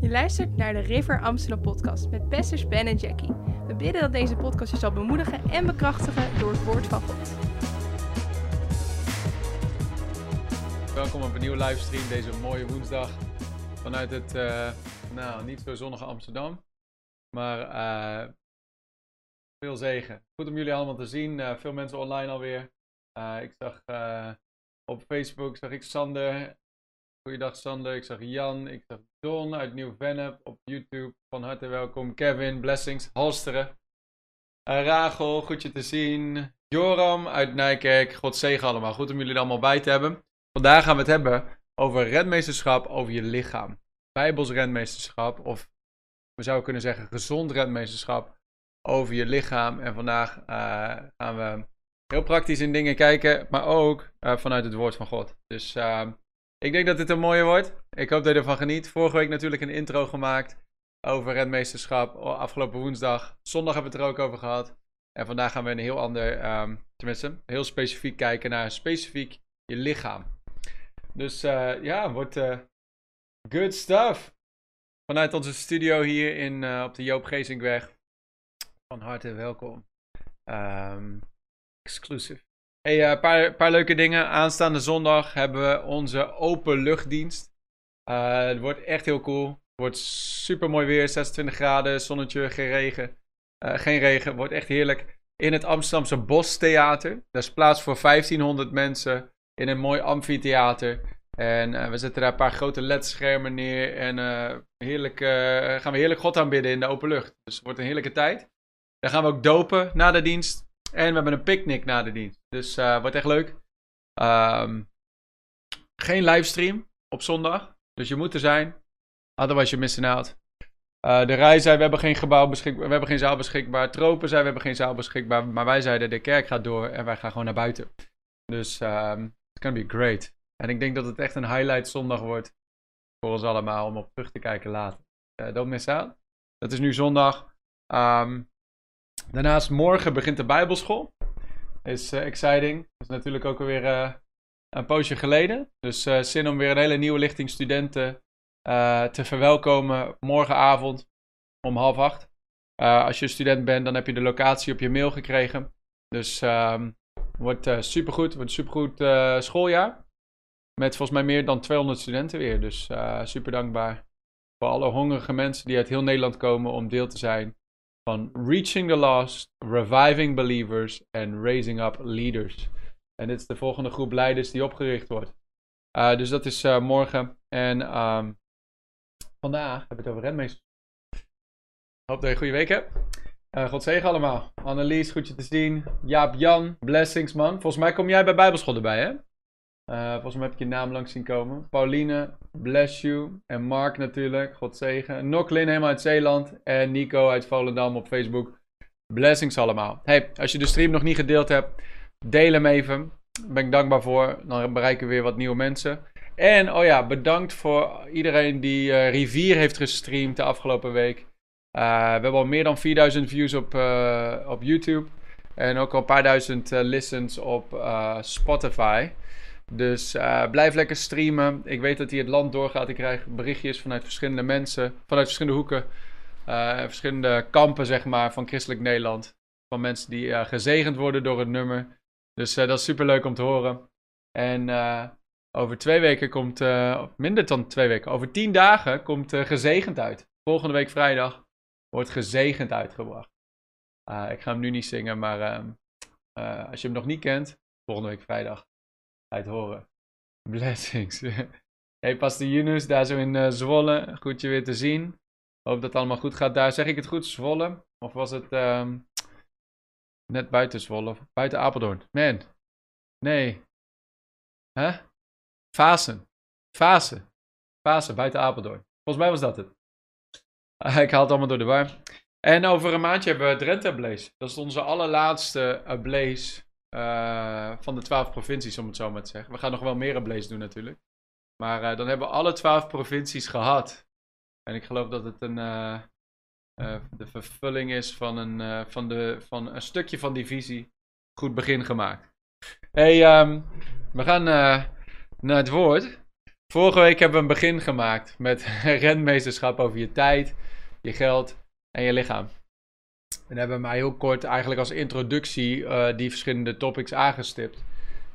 Je luistert naar de River Amsterdam podcast met pastors Ben en Jackie. We bidden dat deze podcast je zal bemoedigen en bekrachtigen door het woord van God. Welkom op een nieuwe livestream deze mooie woensdag vanuit het, uh, nou, niet zo zonnige Amsterdam. Maar uh, veel zegen. Goed om jullie allemaal te zien. Uh, veel mensen online alweer. ik zag op Facebook, zag ik Sander. Goeiedag Sander. Ik zag Jan. Ik zag Don uit Nieuw-Vennep op YouTube. Van harte welkom. Kevin, blessings. Halsteren. Rachel, goed je te zien. Joram uit Nijkerk. God zegen allemaal. Goed om jullie er allemaal bij te hebben. Vandaag gaan we het hebben over redmeesterschap over je lichaam. Bijbels redmeesterschap, of we zouden kunnen zeggen gezond redmeesterschap over je lichaam. En vandaag uh, gaan we heel praktisch in dingen kijken, maar ook uh, vanuit het woord van God. Dus uh, ik denk dat dit een mooie wordt. Ik hoop dat je ervan geniet. Vorige week natuurlijk een intro gemaakt over redmeesterschap. Afgelopen woensdag. Zondag hebben we het er ook over gehad. En vandaag gaan we een heel ander, um, tenminste, heel specifiek kijken naar specifiek je lichaam. Dus uh, ja, wordt uh, good stuff. Vanuit onze studio hier in, uh, op de Joop Geesingweg. Van harte welkom. Um, exclusive. Hey, een paar, paar leuke dingen. Aanstaande zondag hebben we onze open luchtdienst. het wordt echt heel cool. Het wordt super mooi weer, 26 graden, zonnetje, geen regen. geen regen, wordt echt heerlijk. In het Amsterdamse Bostheater. Daar is plaats voor 1500 mensen in een mooi amfitheater. En uh, we zetten daar een paar grote LED-schermen neer. En uh, heerlijk, uh, gaan we heerlijk God aanbidden in de open lucht. Dus het wordt een heerlijke tijd. Dan gaan we ook dopen na de dienst. En we hebben een picknick na de dienst. Dus het wordt echt leuk. Um, geen livestream op zondag. Dus je moet er zijn. Otherwise je missing out. de Rij zei, we hebben geen gebouw beschikbaar, we hebben geen zaal beschikbaar. Tropen zei, we hebben geen zaal beschikbaar. Maar wij zeiden, de kerk gaat door en wij gaan gewoon naar buiten. Dus um, it's gonna be great. En ik denk dat het echt een highlight zondag wordt voor ons allemaal om op terug te kijken later. Uh, don't miss out. Dat is nu zondag. Um, daarnaast morgen begint de Bijbelschool. Is uh, exciting. Is natuurlijk ook alweer uh, een poosje geleden. Dus zin om weer een hele nieuwe lichting studenten te verwelkomen morgenavond om half acht. als je student bent, dan heb je de locatie op je mail gekregen. Dus um, wordt supergoed. Wordt supergoed schooljaar. Met volgens mij meer dan 200 studenten weer. Dus super dankbaar voor alle hongerige mensen die uit heel Nederland komen om deel te zijn Reaching the Lost, Reviving Believers en Raising Up Leaders. En dit is de volgende groep leiders die opgericht wordt. dus dat is morgen. En um, vandaag hebben we het over renmeesters. Hoop dat je een goede week hebt. Uh, God zegen allemaal. Annelies, goed je te zien. Jaap Jan, blessings man. Volgens mij kom jij bij Bijbelschool erbij, hè? Uh, volgens mij heb ik je naam langs zien komen. Pauline, bless you. En Mark natuurlijk, God zegen. Noklin helemaal uit Zeeland. En Nico uit Volendam op Facebook. Blessings allemaal. Hey, als je de stream nog niet gedeeld hebt, deel hem even. Daar ben ik dankbaar voor. Dan bereiken we weer wat nieuwe mensen. En, oh ja, bedankt voor iedereen die uh, Rivier heeft gestreamd de afgelopen week. Uh, we hebben al meer dan 4000 views op, op YouTube. En ook al een paar duizend listens op Spotify. Dus blijf lekker streamen. Ik weet dat hij het land doorgaat. Ik krijg berichtjes vanuit verschillende mensen. Vanuit verschillende hoeken. verschillende kampen, zeg maar, van christelijk Nederland. Van mensen die gezegend worden door het nummer. Dus dat is super leuk om te horen. En over twee weken komt, minder dan twee weken, over tien dagen komt gezegend uit. Volgende week vrijdag wordt gezegend uitgebracht. Ik ga hem nu niet zingen, maar uh, als je hem nog niet kent, volgende week vrijdag het horen. Blessings. hey, Pastor Yunus, daar zo in uh, Zwolle. Goed je weer te zien. Hoop dat het allemaal goed gaat daar. Zeg ik het goed, Zwolle? Of was het um, net buiten Zwolle? Buiten Apeldoorn? Man. Nee. Huh? Fasen. Fasen. Fasen, buiten Apeldoorn. Volgens mij was dat het. ik haal het allemaal door de war. En over een maandje hebben we Drenthe Blaze. Dat is onze allerlaatste uh, Blaze uh, van de twaalf provincies, om het zo maar te zeggen. We gaan nog wel meer Blaze doen natuurlijk. Maar uh, dan hebben we alle twaalf provincies gehad. En ik geloof dat het een, de vervulling is van een, van, de, van een stukje van die visie. Goed begin gemaakt. hey, um, we gaan naar het woord. Vorige week hebben we een begin gemaakt met renmeesterschap over je tijd, je geld en je lichaam. En hebben mij heel kort eigenlijk als introductie uh, die verschillende topics aangestipt.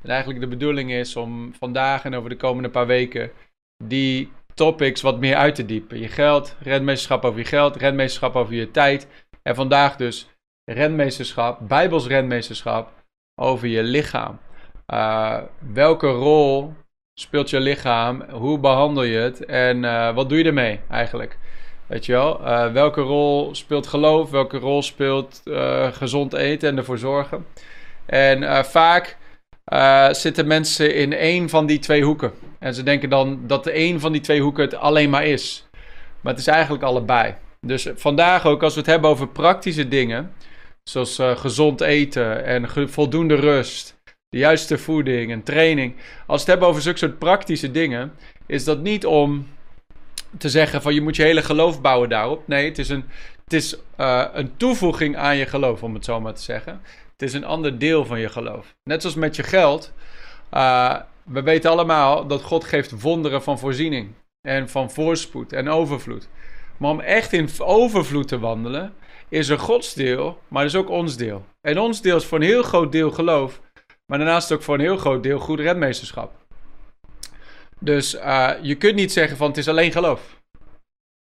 En eigenlijk de bedoeling is om vandaag en over de komende paar weken die topics wat meer uit te diepen. Je geld, renmeesterschap over je geld, renmeesterschap over je tijd. En vandaag dus renmeesterschap, bijbels renmeesterschap over je lichaam. Uh, welke rol speelt je lichaam? Hoe behandel je het? En uh, wat doe je ermee eigenlijk? Weet je wel? Uh, welke rol speelt geloof? Welke rol speelt gezond eten en ervoor zorgen? En vaak zitten mensen in één van die twee hoeken. En ze denken dan dat de één van die twee hoeken het alleen maar is. Maar het is eigenlijk allebei. Dus vandaag ook, als we het hebben over praktische dingen, zoals gezond eten en voldoende rust de juiste voeding en training. Als we het hebben over zulke soort praktische dingen, is dat niet om te zeggen van je moet je hele geloof bouwen daarop. Nee, het is een, het is, uh, een toevoeging aan je geloof, om het zo maar te zeggen. Het is een ander deel van je geloof. Net zoals met je geld. Uh, we weten allemaal dat God geeft wonderen van voorziening. En van voorspoed en overvloed. Maar om echt in overvloed te wandelen, is er Gods deel, maar is ook ons deel. En ons deel is voor een heel groot deel geloof. Maar daarnaast ook voor een heel groot deel goed redmeesterschap. Dus uh, je kunt niet zeggen van het is alleen geloof.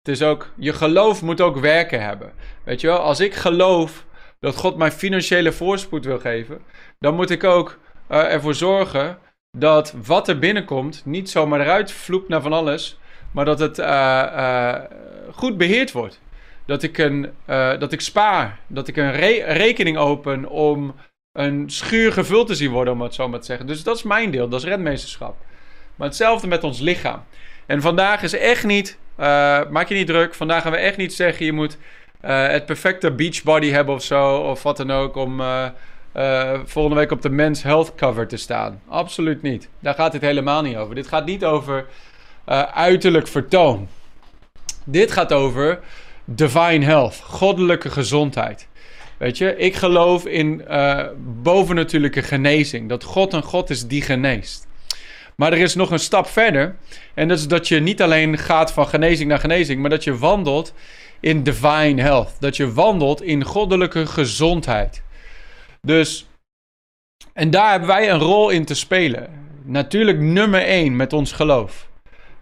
Het is ook, je geloof moet ook werken hebben. Weet je wel, als ik geloof dat God mij financiële voorspoed wil geven, dan moet ik ook uh, ervoor zorgen dat wat er binnenkomt niet zomaar eruit vloept naar van alles, maar dat het uh, goed beheerd wordt. Dat ik, een, dat ik spaar, dat ik een re rekening open om een schuur gevuld te zien worden, om het zo maar te zeggen. Dus dat is mijn deel, dat is redmeesterschap. Maar hetzelfde met ons lichaam. En vandaag is echt niet, uh, maak je niet druk, vandaag gaan we echt niet zeggen je moet uh, het perfecte beachbody hebben of zo, of wat dan ook, om uh, volgende week op de Men's Health cover te staan. Absoluut niet. Daar gaat het helemaal niet over. Dit gaat niet over uiterlijk vertoon. Dit gaat over divine health, goddelijke gezondheid. Weet je, ik geloof in bovennatuurlijke genezing. Dat God een God is die geneest. Maar er is nog een stap verder. En dat is dat je niet alleen gaat van genezing naar genezing, maar dat je wandelt in divine health. Dat je wandelt in goddelijke gezondheid. Dus, en daar hebben wij een rol in te spelen. Natuurlijk nummer één met ons geloof.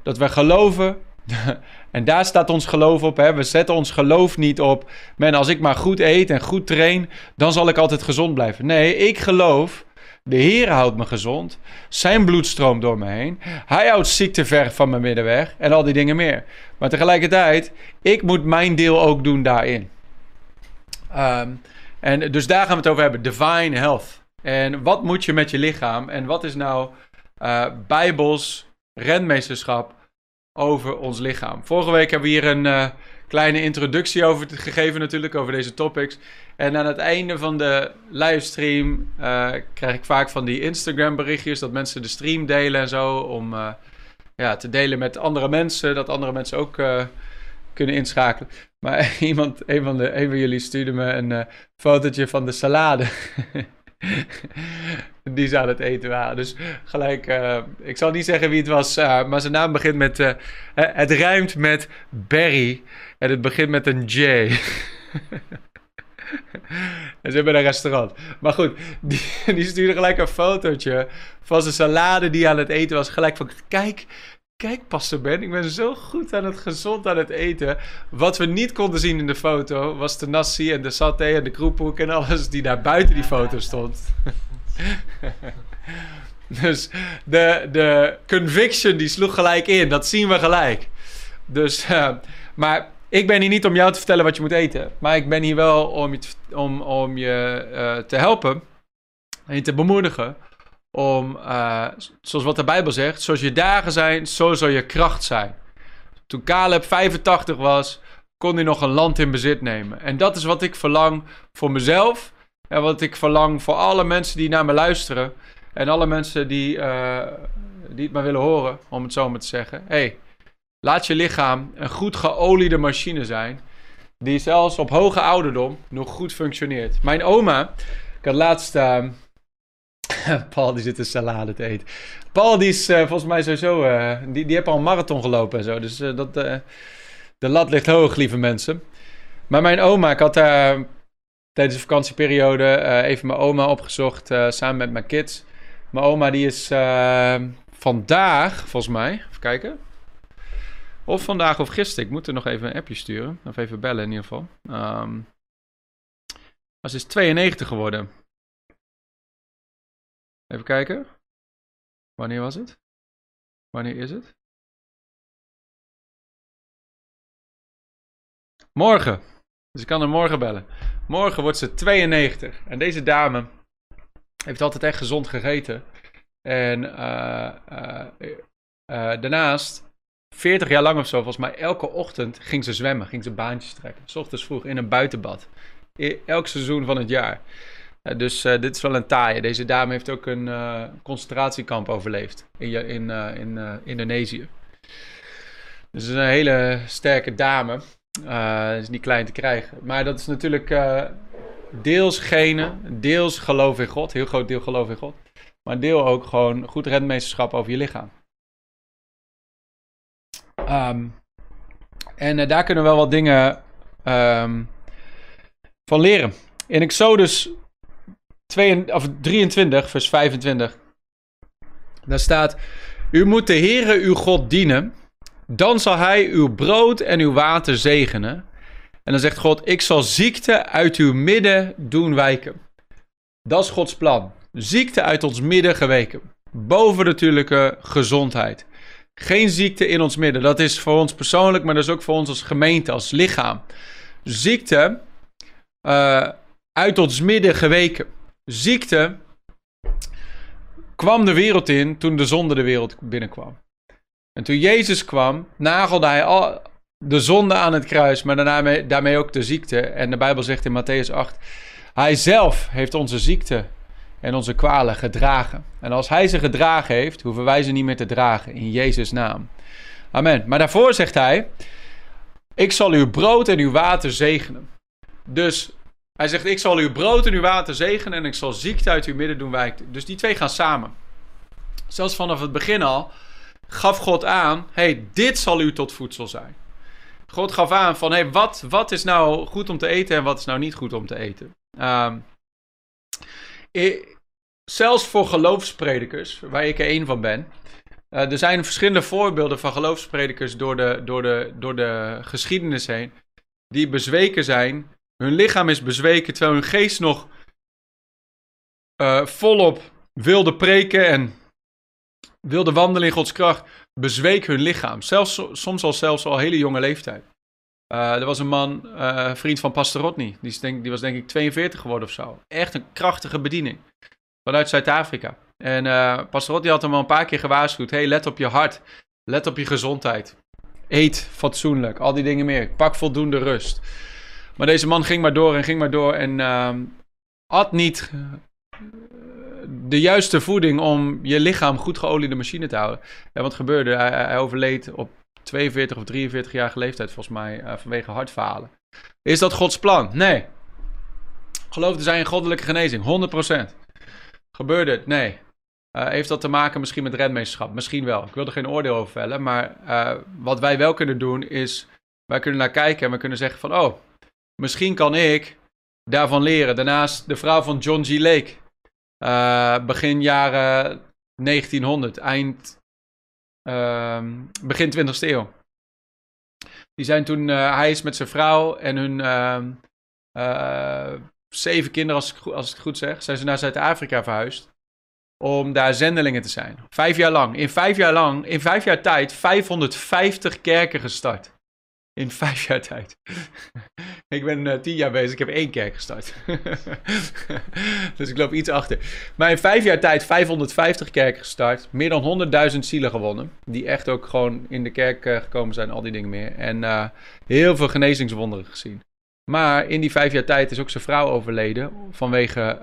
Dat wij geloven en daar staat ons geloof op. Hè? We zetten ons geloof niet op. Men, als ik maar goed eet en goed train, dan zal ik altijd gezond blijven. Nee, ik geloof. De Heer houdt me gezond. Zijn bloed stroomt door me heen. Hij houdt ziekte ver van mijn middenweg. En al die dingen meer. Maar tegelijkertijd, ik moet mijn deel ook doen daarin. Um, en dus daar gaan we het over hebben. Divine health. En wat moet je met je lichaam? En wat is nou uh, bijbels renmeesterschap over ons lichaam. Vorige week hebben we hier een uh, kleine introductie over gegeven natuurlijk, over deze topics. En aan het einde van de livestream uh, krijg ik vaak van die Instagram berichtjes dat mensen de stream delen en zo. Om uh, ja, te delen met andere mensen, dat andere mensen ook kunnen inschakelen. Maar iemand, een van, de, een van jullie stuurde me een fotootje van de salade. die ze aan het eten waren. Dus gelijk, uh, ik zal niet zeggen wie het was, uh, maar zijn naam begint met. Uh, het rijmt met Barry en het begint met een J. en ze hebben een restaurant. Maar goed, die, die stuurde gelijk een fotootje van zijn salade die aan het eten was. Gelijk van: kijk, Kijk, Pastor Ben, ik ben zo goed aan het gezond aan het eten. Wat we niet konden zien in de foto was de nasi en de saté en de kroephoek en alles die daar buiten die foto stond. dus de, de conviction die sloeg gelijk in. Dat zien we gelijk. Dus, uh, maar ik ben hier niet om jou te vertellen wat je moet eten. Maar ik ben hier wel om je om, om je uh, te helpen en je te bemoedigen om, uh, zoals wat de Bijbel zegt, zoals je dagen zijn, zo zal je kracht zijn. Toen Caleb 85 was, kon hij nog een land in bezit nemen. En dat is wat ik verlang voor mezelf en wat ik verlang voor alle mensen die naar me luisteren. En alle mensen die, uh, die het maar willen horen, om het zo maar te zeggen. hey, laat je lichaam een goed geoliede machine zijn. Die zelfs op hoge ouderdom nog goed functioneert. Mijn oma, ik had laatst... Uh, Paul die zit een salade te eten. Paul die is volgens mij sowieso, die, die heeft al een marathon gelopen en zo. Dus dat, de lat ligt hoog, lieve mensen. Maar mijn oma, ik had daar tijdens de vakantieperiode even mijn oma opgezocht samen met mijn kids. Mijn oma die is vandaag, volgens mij, even kijken. Of vandaag of gisteren. Ik moet er nog even een appje sturen. Of even bellen in ieder geval. Um, ze is 92 geworden. Even kijken. Wanneer was het? Wanneer is het? Morgen. Dus ik kan haar morgen bellen. Morgen wordt ze 92. En deze dame heeft altijd echt gezond gegeten. En uh, uh, uh, daarnaast 40 jaar lang of zo, volgens mij elke ochtend ging ze zwemmen, ging ze baantjes trekken. S ochtends vroeg in een buitenbad. Elk seizoen van het jaar. Dus uh, dit is wel een taaie. Deze dame heeft ook een uh, concentratiekamp overleefd in, in, uh, in Indonesië. Dus een hele sterke dame. is niet klein te krijgen. Maar dat is natuurlijk deels genen, deels geloof in God. Heel groot deel geloof in God. Maar deel ook gewoon goed rentmeesterschap over je lichaam. Um, en uh, daar kunnen we wel wat dingen um, van leren. In Exodus 2, of 23, vers 25. Daar staat: U moet de Heere uw God dienen. Dan zal hij uw brood en uw water zegenen. En dan zegt God: Ik zal ziekte uit uw midden doen wijken. Dat is Gods plan. Ziekte uit ons midden geweken. Bovennatuurlijke gezondheid. Geen ziekte in ons midden. Dat is voor ons persoonlijk, maar dat is ook voor ons als gemeente, als lichaam. Ziekte uh, uit ons midden geweken. Ziekte kwam de wereld in toen de zonde de wereld binnenkwam. En toen Jezus kwam, nagelde hij al de zonde aan het kruis, maar daarmee, daarmee ook de ziekte. En de Bijbel zegt in Matthäus 8, hij zelf heeft onze ziekte en onze kwalen gedragen. En als hij ze gedragen heeft, hoeven wij ze niet meer te dragen. In Jezus' naam. Amen. Maar daarvoor zegt hij: Ik zal uw brood en uw water zegenen. Dus hij zegt: Ik zal uw brood en uw water zegenen en ik zal ziekte uit uw midden doen wijken. Dus die twee gaan samen. Zelfs vanaf het begin al gaf God aan: hey, dit zal u tot voedsel zijn. God gaf aan van: hey, wat, wat is nou goed om te eten en wat is nou niet goed om te eten? Um, zelfs voor geloofspredikers, waar ik er één van ben. Uh, er zijn verschillende voorbeelden van geloofspredikers door de, door, de, door de geschiedenis heen. Die bezweken zijn. Hun lichaam is bezweken terwijl hun geest nog uh, volop wilde preken en wilde wandelen in Gods kracht. Bezweek hun lichaam. Zelfs, soms al zelfs al hele jonge leeftijd. Uh, er was een man, uh, vriend van Pastor Rodney. Die, denk, die was denk ik 42 geworden of zo. Echt een krachtige bediening vanuit Zuid-Afrika. En uh, Pastor Rotti had hem al een paar keer gewaarschuwd. hey, let op je hart. Let op je gezondheid. Eet fatsoenlijk. Al die dingen meer. Pak voldoende rust. Maar deze man ging maar door en ging maar door. En uh, had niet eh, de juiste voeding om je lichaam goed geoliede machine te houden. En wat gebeurde? Hij, overleed op 42 of 43 jaar leeftijd volgens mij uh, vanwege hartfalen. Is dat Gods plan? Nee. Geloofde zij in goddelijke genezing? 100%. Gebeurde het? Nee. Uh, heeft dat te maken misschien met redmeesterschap? Misschien wel. Ik wil er geen oordeel over vellen. Maar wat wij wel kunnen doen is... Wij kunnen naar kijken en we kunnen zeggen van... Oh, misschien kan ik daarvan leren. Daarnaast de vrouw van John G. Lake. Uh, begin jaren 1900. Eind... Ehm, begin 20e eeuw. Die zijn toen... hij is met zijn vrouw en hun ehm, zeven kinderen, als ik, als ik het goed zeg, zijn ze naar Zuid-Afrika verhuisd. Om daar zendelingen te zijn. Vijf jaar lang. In vijf jaar lang, in vijf jaar tijd, 550 kerken gestart. In vijf jaar tijd. ik ben uh, tien jaar bezig, ik heb één kerk gestart. dus ik loop iets achter. Maar in vijf jaar tijd 550 kerken gestart. Meer dan 100.000 zielen gewonnen. Die echt ook gewoon in de kerk uh, gekomen zijn, al die dingen meer. En uh, heel veel genezingswonderen gezien. Maar in die vijf jaar tijd is ook zijn vrouw overleden vanwege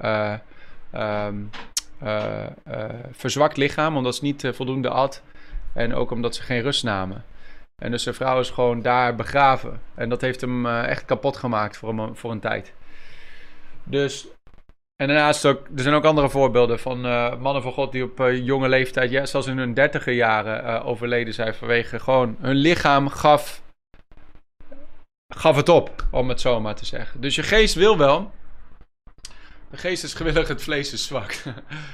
uh, verzwakt lichaam, omdat ze niet voldoende at en ook omdat ze geen rust namen. En dus zijn vrouw is gewoon daar begraven. En dat heeft hem echt kapot gemaakt voor een, voor een tijd. Dus En daarnaast ook, er zijn ook andere voorbeelden van uh, mannen van God die op uh, jonge leeftijd, ja, zelfs in hun dertiger jaren, overleden zijn vanwege gewoon hun lichaam gaf, gaf het op, om het zo maar te zeggen. Dus je geest wil wel, de geest is gewillig, het vlees is zwak.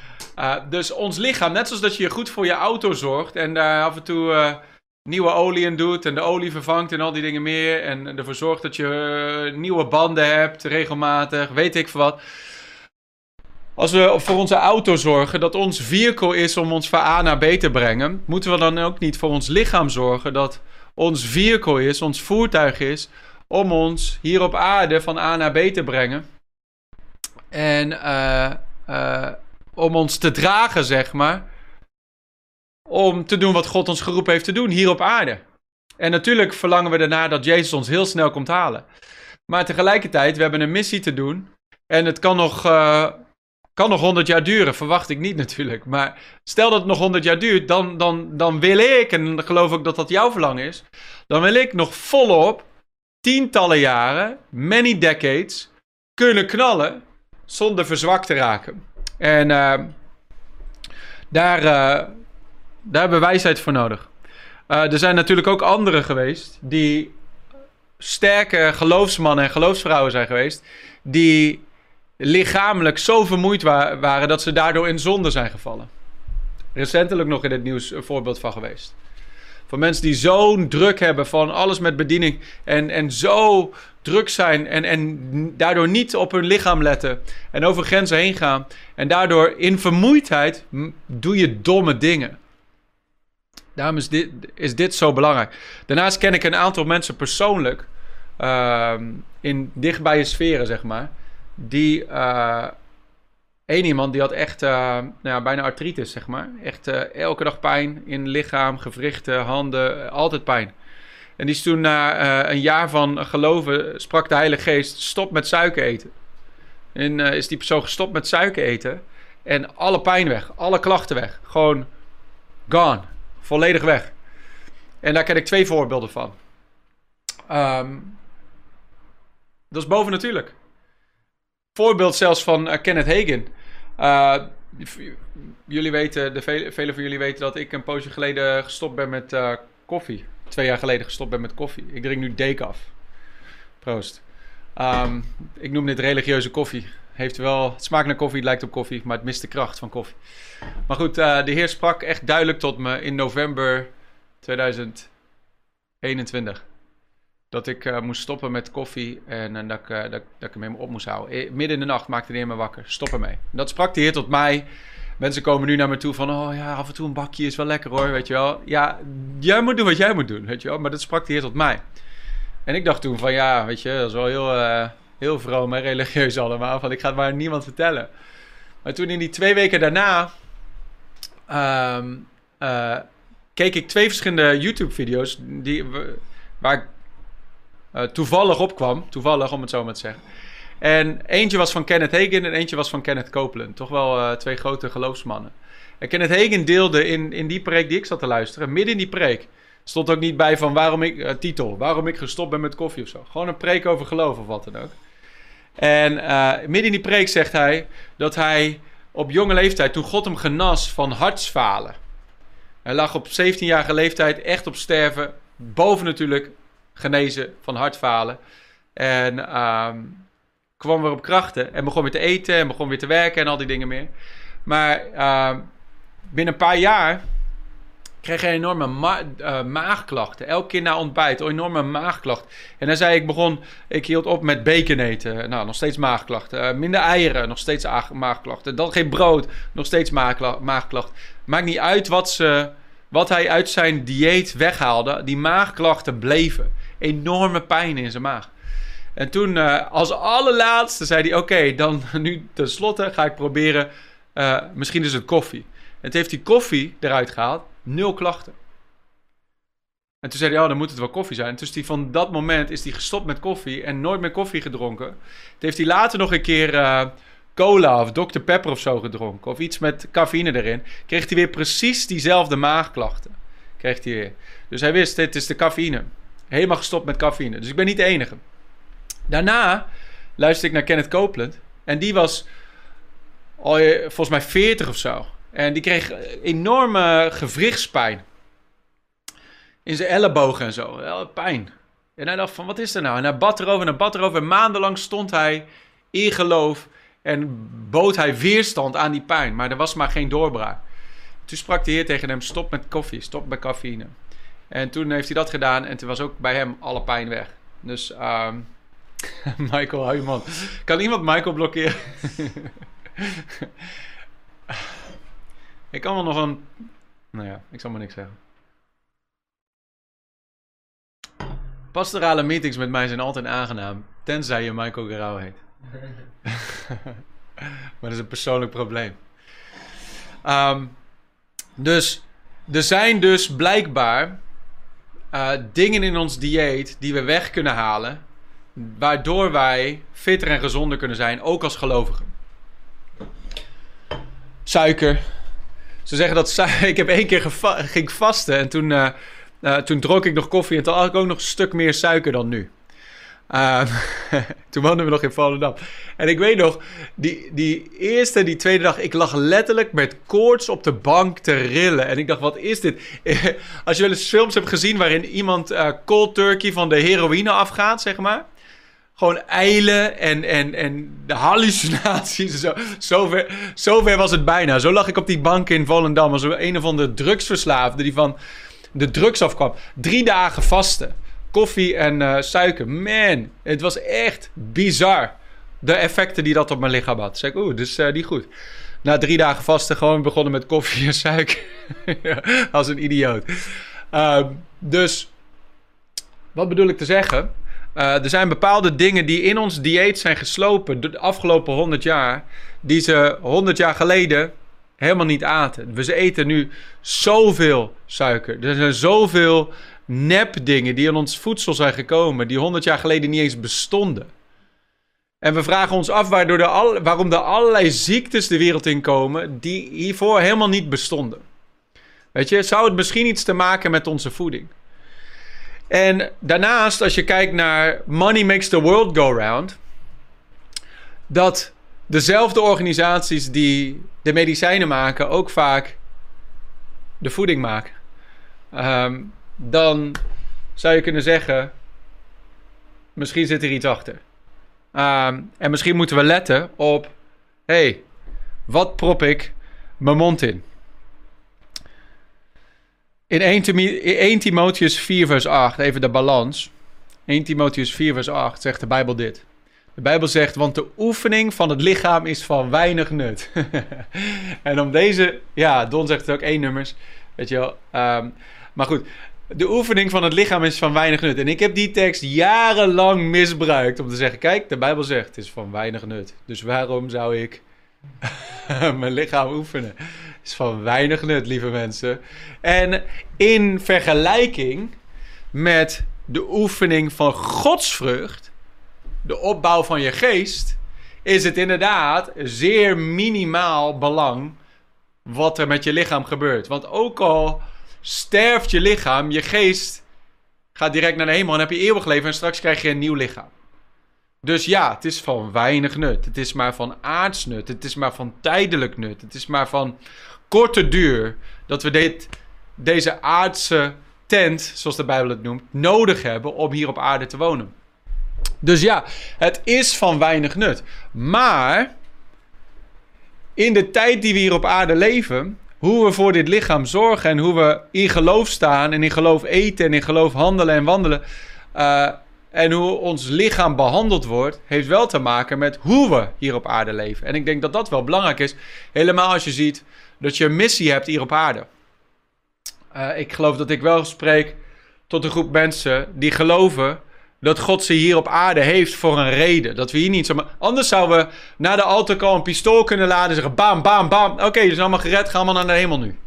dus ons lichaam, net zoals dat je goed voor je auto zorgt en daar af en toe nieuwe olie in doet en de olie vervangt en al die dingen meer en ervoor zorgt dat je nieuwe banden hebt regelmatig, weet ik veel wat als we voor onze auto zorgen dat ons vehicle is om ons van A naar B te brengen, moeten we dan ook niet voor ons lichaam zorgen dat ons vehicle is, ons voertuig is, om ons hier op aarde van A naar B te brengen. En uh, uh, om ons te dragen, zeg maar. Om te doen wat God ons geroepen heeft te doen hier op aarde. En natuurlijk verlangen we daarna dat Jezus ons heel snel komt halen. Maar tegelijkertijd, we hebben een missie te doen. En het kan nog. Uh, kan nog 100 jaar duren, verwacht ik niet natuurlijk. Maar stel dat het nog 100 jaar duurt, dan, dan, dan wil ik, en dan geloof ik dat dat jouw verlangen is, dan wil ik nog volop tientallen jaren, many decades, kunnen knallen zonder verzwakt te raken. En uh, daar, uh, daar hebben wijsheid voor nodig. Uh, er zijn natuurlijk ook anderen geweest die sterke geloofsmannen en geloofsvrouwen zijn geweest, die lichamelijk zo vermoeid wa waren dat ze daardoor in zonde zijn gevallen. Recentelijk nog in het nieuws een voorbeeld van geweest. Van mensen die zo'n druk hebben van alles met bediening en, en zo druk zijn en, en daardoor niet op hun lichaam letten en over grenzen heen gaan. En daardoor in vermoeidheid doe je domme dingen. Daarom is dit, is dit zo belangrijk. Daarnaast ken ik een aantal mensen persoonlijk uh, in dichtbije sferen, zeg maar die uh, iemand die had echt uh, nou ja, bijna artritis, zeg maar. Echt uh, elke dag pijn in lichaam, gewrichten, handen, altijd pijn. En die is toen na een jaar van geloven, sprak de Heilige Geest, stop met suiker eten. En is die persoon gestopt met suiker eten. En alle pijn weg, alle klachten weg. Gewoon gone, volledig weg. En daar ken ik twee voorbeelden van. Um, dat is bovennatuurlijk voorbeeld zelfs van uh, Kenneth Hagen. Uh, jullie weten, de vele, vele van jullie weten dat ik een poosje geleden gestopt ben met uh, koffie. Twee jaar geleden gestopt ben met koffie. Ik drink nu decaf. Proost. Um, ik noem dit religieuze koffie. Heeft wel, het smaakt naar koffie, het lijkt op koffie, maar het mist de kracht van koffie. Maar goed, de Heer sprak echt duidelijk tot me in november 2021 dat ik uh, moest stoppen met koffie en, en dat, ik, uh, dat, dat, ik hem op moest houden. Eh, midden in de nacht maakte hij me wakker. Stop ermee. dat sprak de Heer tot mij. Mensen komen nu naar me toe van, oh ja, af en toe een bakje is wel lekker hoor, weet je wel. Ja, jij moet doen wat jij moet doen, weet je wel. Maar dat sprak de Heer tot mij. En ik dacht toen van, ja, weet je, dat is wel heel, heel vroom en religieus allemaal. Van, ik ga het maar niemand vertellen. Maar toen in die twee weken daarna... Um, keek ik twee verschillende YouTube-video's die, waar ik uh, toevallig opkwam. Toevallig, om het zo maar te zeggen. En eentje was van Kenneth Hagin en eentje was van Kenneth Copeland. Toch wel uh, twee grote geloofsmannen. En Kenneth Hagin deelde in, in die preek die ik zat te luisteren, midden in die preek, stond ook niet bij van waarom ik, titel, waarom ik gestopt ben met koffie of zo. Gewoon een preek over geloof of wat dan ook. En midden in die preek zegt hij dat hij op jonge leeftijd, toen God hem genas van hartsfalen. Hij lag op 17-jarige leeftijd echt op sterven, boven natuurlijk genezen van hartfalen. En um, kwam weer op krachten en begon weer te eten en begon weer te werken en al die dingen meer. Maar uh, binnen een paar jaar kreeg hij enorme uh, maagklachten. Elke keer na ontbijt, enorme maagklachten. En hij zei, ik begon, ik hield op met bacon eten. Nou, nog steeds maagklachten. Uh, minder eieren, nog steeds maagklachten. Dan geen brood, nog steeds maagklachten. Maakt niet uit wat, ze, wat hij uit zijn dieet weghaalde. Die maagklachten bleven enorme pijn in zijn maag. En toen, uh, als allerlaatste, zei hij: Oké, dan nu tenslotte ga ik proberen. Misschien is het koffie. En toen heeft hij koffie eruit gehaald, nul klachten. En toen zei hij: Oh, dan moet het wel koffie zijn. Dus die, van dat moment is hij gestopt met koffie en nooit meer koffie gedronken. Toen heeft hij later nog een keer uh, cola of Dr. Pepper of zo gedronken. Of iets met cafeïne erin. Kreeg hij weer precies diezelfde maagklachten. Kreeg hij weer. Dus hij wist: Dit is de cafeïne. Helemaal gestopt met cafeïne. Dus ik ben niet de enige. Daarna luisterde ik naar Kenneth Copeland. En die was eh, volgens mij 40 of zo. En die kreeg enorme gewrichtspijn. In zijn ellebogen en zo. Pijn. En hij dacht van, wat is er nou? En hij bad erover en hij bad erover. En maandenlang stond hij in geloof. En bood hij weerstand aan die pijn. Maar er was maar geen doorbraak. Toen sprak de Heer tegen hem, stop met koffie, stop met cafeïne. En toen heeft hij dat gedaan en toen was ook bij hem alle pijn weg. Dus, um, Michael, man. Kan iemand Michael blokkeren? ik kan wel nog een... Nou ja, ik zal maar niks zeggen. Pastorale meetings met mij zijn altijd aangenaam. Tenzij je Michael Garau heet. maar dat is een persoonlijk probleem. Um, dus er zijn dus blijkbaar uh, dingen in ons dieet die we weg kunnen halen. Waardoor wij fitter en gezonder kunnen zijn, ook als gelovigen. Suiker. Ze zeggen dat. Ik heb één keer ging vasten en toen, uh, toen dronk ik nog koffie en toen had ik ook nog een stuk meer suiker dan nu. Uh, toen woonden we nog in Volendam. En ik weet nog, die, die eerste, die tweede dag, ik lag letterlijk met koorts op de bank te rillen. En ik dacht, wat is dit? Als je wel eens films hebt gezien waarin iemand uh, cold turkey van de heroïne afgaat, zeg maar. Gewoon eilen en, en, en de hallucinaties. Zo, zover, zover was het bijna. Zo lag ik op die bank in Volendam als een of andere drugsverslaafde die van de drugs afkwam. Drie dagen vasten koffie en uh, suiker. Man, het was echt bizar. De effecten die dat op mijn lichaam had. Zeg ik, oeh, dus uh, die goed. Na drie dagen vasten gewoon begonnen met koffie en suiker. Als een idioot. Uh, dus, wat bedoel ik te zeggen? Uh, er zijn bepaalde dingen die in ons dieet zijn geslopen de afgelopen 100 jaar. Die ze 100 jaar geleden helemaal niet aten. We eten nu zoveel suiker. Er zijn zoveel nepdingen die in ons voedsel zijn gekomen, die 100 jaar geleden niet eens bestonden. En we vragen ons af waardoor al, waarom er allerlei ziektes de wereld in komen die hiervoor helemaal niet bestonden. Weet je, zou het misschien iets te maken met onze voeding? En daarnaast, als je kijkt naar Money Makes the World Go Round, dat dezelfde organisaties die de medicijnen maken ook vaak de voeding maken. Um, dan zou je kunnen zeggen: misschien zit er iets achter. Ehm, en misschien moeten we letten op: hey, wat prop ik mijn mond in? In 1, Timotheus 4, vers 8, even de balans. 1 Timotheus 4, vers 8 zegt de Bijbel dit. De Bijbel zegt, want de oefening van het lichaam is van weinig nut. en om deze, ja, Don zegt het ook één nummers, weet je wel. Um, maar goed, de oefening van het lichaam is van weinig nut. En ik heb die tekst jarenlang misbruikt om te zeggen: kijk, de Bijbel zegt het is van weinig nut. Dus waarom zou ik mijn lichaam oefenen? Is van weinig nut, lieve mensen. En in vergelijking met de oefening van godsvrucht, de opbouw van je geest, is het inderdaad zeer minimaal belang wat er met je lichaam gebeurt. Want ook al sterft je lichaam, je geest gaat direct naar de hemel en heb je eeuwig leven en straks krijg je een nieuw lichaam. Dus ja, het is van weinig nut. Het is maar van aardsnut. Het is maar van tijdelijk nut. Het is maar van korte duur dat we dit, deze aardse tent, zoals de Bijbel het noemt, nodig hebben om hier op aarde te wonen. Dus ja, het is van weinig nut. Maar in de tijd die we hier op aarde leven, hoe we voor dit lichaam zorgen en hoe we in geloof staan en in geloof eten en in geloof handelen en wandelen. Uh, en hoe ons lichaam behandeld wordt, heeft wel te maken met hoe we hier op aarde leven. En ik denk dat dat wel belangrijk is. Helemaal als je ziet dat je een missie hebt hier op aarde. Uh, ik geloof dat ik wel spreek tot een groep mensen die geloven dat God ze hier op aarde heeft voor een reden. Dat we hier niet zomaar... Anders zouden we naar de altaar een pistool kunnen laden en zeggen... Bam, bam, bam. Oké, okay, dus allemaal gered. Gaan we naar de hemel nu.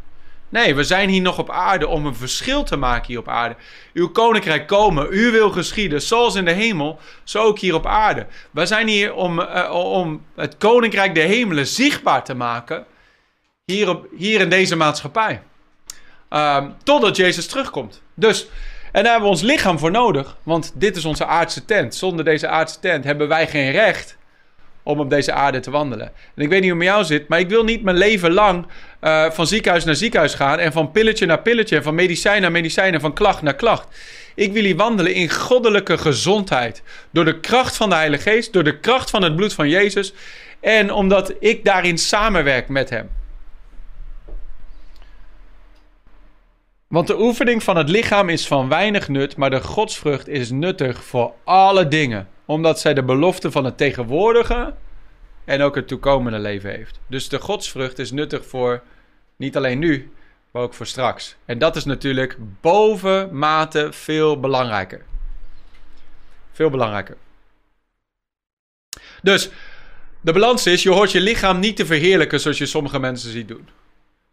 Nee, we zijn hier nog op aarde om een verschil te maken hier op aarde. Uw koninkrijk komen, uw wil geschieden, zoals in de hemel, zo ook hier op aarde. We zijn hier om, uh, om het koninkrijk der hemelen zichtbaar te maken, hier, op, hier in deze maatschappij. Um, totdat Jezus terugkomt. Dus en daar hebben we ons lichaam voor nodig. Want dit is onze aardse tent. Zonder deze aardse tent hebben wij geen recht om op deze aarde te wandelen. En ik weet niet hoe het met jou zit, maar ik wil niet mijn leven lang uh, van ziekenhuis naar ziekenhuis gaan en van pilletje naar pilletje en van medicijn naar medicijn en van klacht naar klacht. Ik wil hier wandelen in goddelijke gezondheid. Door de kracht van de Heilige Geest, door de kracht van het bloed van Jezus en omdat ik daarin samenwerk met Hem. Want de oefening van het lichaam is van weinig nut, maar de godsvrucht is nuttig voor alle dingen, omdat zij de belofte van het tegenwoordige en ook het toekomende leven heeft. Dus de godsvrucht is nuttig voor niet alleen nu, maar ook voor straks. En dat is natuurlijk boven mate veel belangrijker. Veel belangrijker. Dus de balans is, je hoort je lichaam niet te verheerlijken zoals je sommige mensen ziet doen.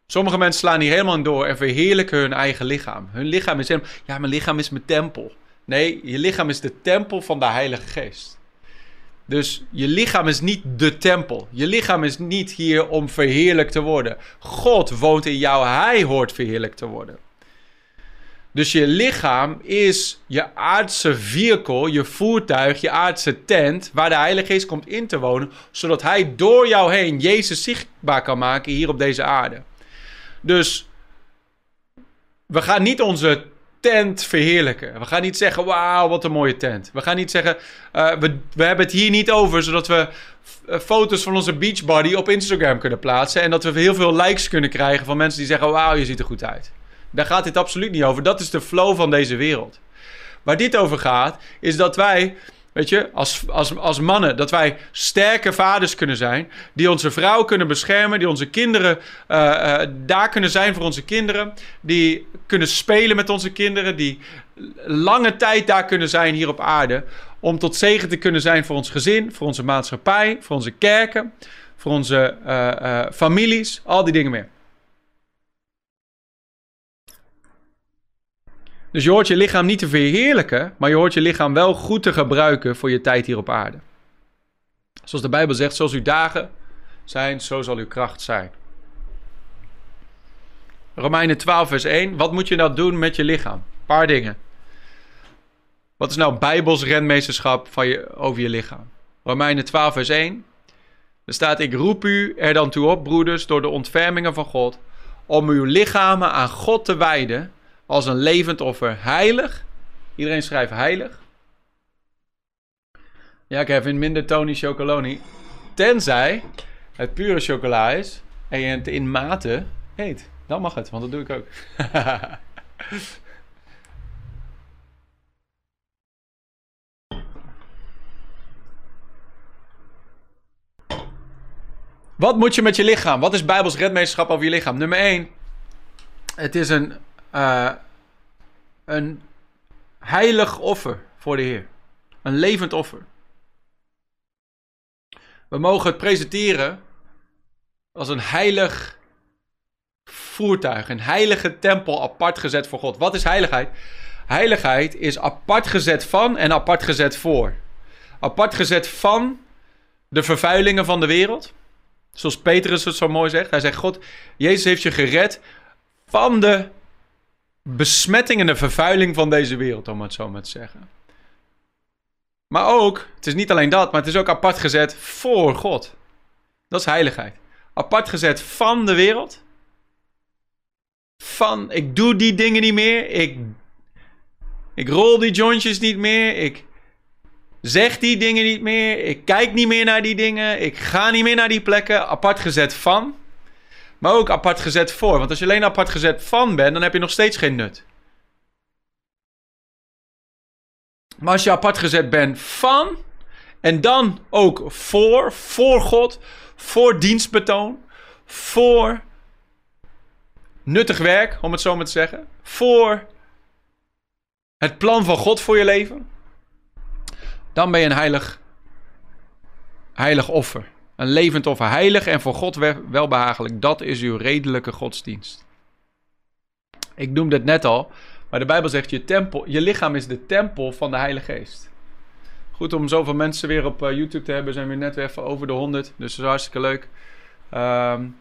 Sommige mensen slaan hier helemaal door en verheerlijken hun eigen lichaam. Hun lichaam is helemaal, ja, mijn lichaam is mijn tempel. Nee, je lichaam is de tempel van de Heilige Geest. Dus je lichaam is niet de tempel. Je lichaam is niet hier om verheerlijkt te worden. God woont in jou, hij hoort verheerlijkt te worden. Dus je lichaam is je aardse vehicle, je voertuig, je aardse tent, waar de Heilige Geest komt in te wonen, zodat hij door jou heen Jezus zichtbaar kan maken hier op deze aarde. Dus we gaan niet onze tent verheerlijken. We gaan niet zeggen, wauw, wat een mooie tent. We gaan niet zeggen, uh, we, we hebben het hier niet over, zodat we eh, foto's van onze beachbody op Instagram kunnen plaatsen. En dat we heel veel likes kunnen krijgen van mensen die zeggen, wauw, je ziet er goed uit. Daar gaat dit absoluut niet over. Dat is de flow van deze wereld. Waar dit over gaat, is dat wij Weet je, als, als, als mannen, dat wij sterke vaders kunnen zijn. Die onze vrouw kunnen beschermen. Die onze kinderen uh, uh, daar kunnen zijn voor onze kinderen. Die kunnen spelen met onze kinderen. Die lange tijd daar kunnen zijn hier op aarde. Om tot zegen te kunnen zijn voor ons gezin, voor onze maatschappij, voor onze kerken, voor onze uh, families. Al die dingen meer. Dus je hoort je lichaam niet te verheerlijken, maar je hoort je lichaam wel goed te gebruiken voor je tijd hier op aarde. Zoals de Bijbel zegt, zoals uw dagen zijn, zo zal uw kracht zijn. Romeinen 12, vers 1. Wat moet je nou doen met je lichaam? Een paar dingen. Wat is nou Bijbels renmeesterschap van je, over je lichaam? Romeinen 12, vers 1. Er staat: Ik roep u er dan toe op, broeders, door de ontfermingen van God, om uw lichamen aan God te wijden als een levend offer. Heilig. Iedereen schrijft heilig. Ja, Kevin, minder Tony Chocoloni. Tenzij het pure chocola is en je het in mate eet. Dan mag het, want dat doe ik ook. Wat moet je met je lichaam? Wat is Bijbels redmeesterschap over je lichaam? Nummer 1. Het is een uh, een heilig offer voor de Heer. Een levend offer. We mogen het presenteren als een heilig voertuig, een heilige tempel apart gezet voor God. Wat is heiligheid? Heiligheid is apart gezet van en apart gezet voor. Apart gezet van de vervuilingen van de wereld. Zoals Petrus het zo mooi zegt. Hij zegt: God, Jezus heeft je gered van de besmetting en de vervuiling van deze wereld, om het zo maar te zeggen. Maar ook, het is niet alleen dat, maar het is ook apart gezet voor God. Dat is heiligheid. Apart gezet van de wereld. Van, ik doe die dingen niet meer. Ik, ik rol die jointjes niet meer. Ik zeg die dingen niet meer. Ik kijk niet meer naar die dingen. Ik ga niet meer naar die plekken. Apart gezet van. Maar ook apart gezet voor. Want als je alleen apart gezet van bent, dan heb je nog steeds geen nut. Maar als je apart gezet bent van. En dan ook voor, voor God, voor dienstbetoon, voor nuttig werk, om het zo maar te zeggen, voor het plan van God voor je leven, dan ben je een heilig, heilig offer. Een levend offer, heilig en voor God welbehagelijk. Dat is uw redelijke godsdienst. Ik noemde het net al, maar de Bijbel zegt: je, tempel, je lichaam is de tempel van de Heilige Geest. Goed om zoveel mensen weer op uh, YouTube te hebben. Zijn we net weer even over de 100. Dus dat is hartstikke leuk. Um,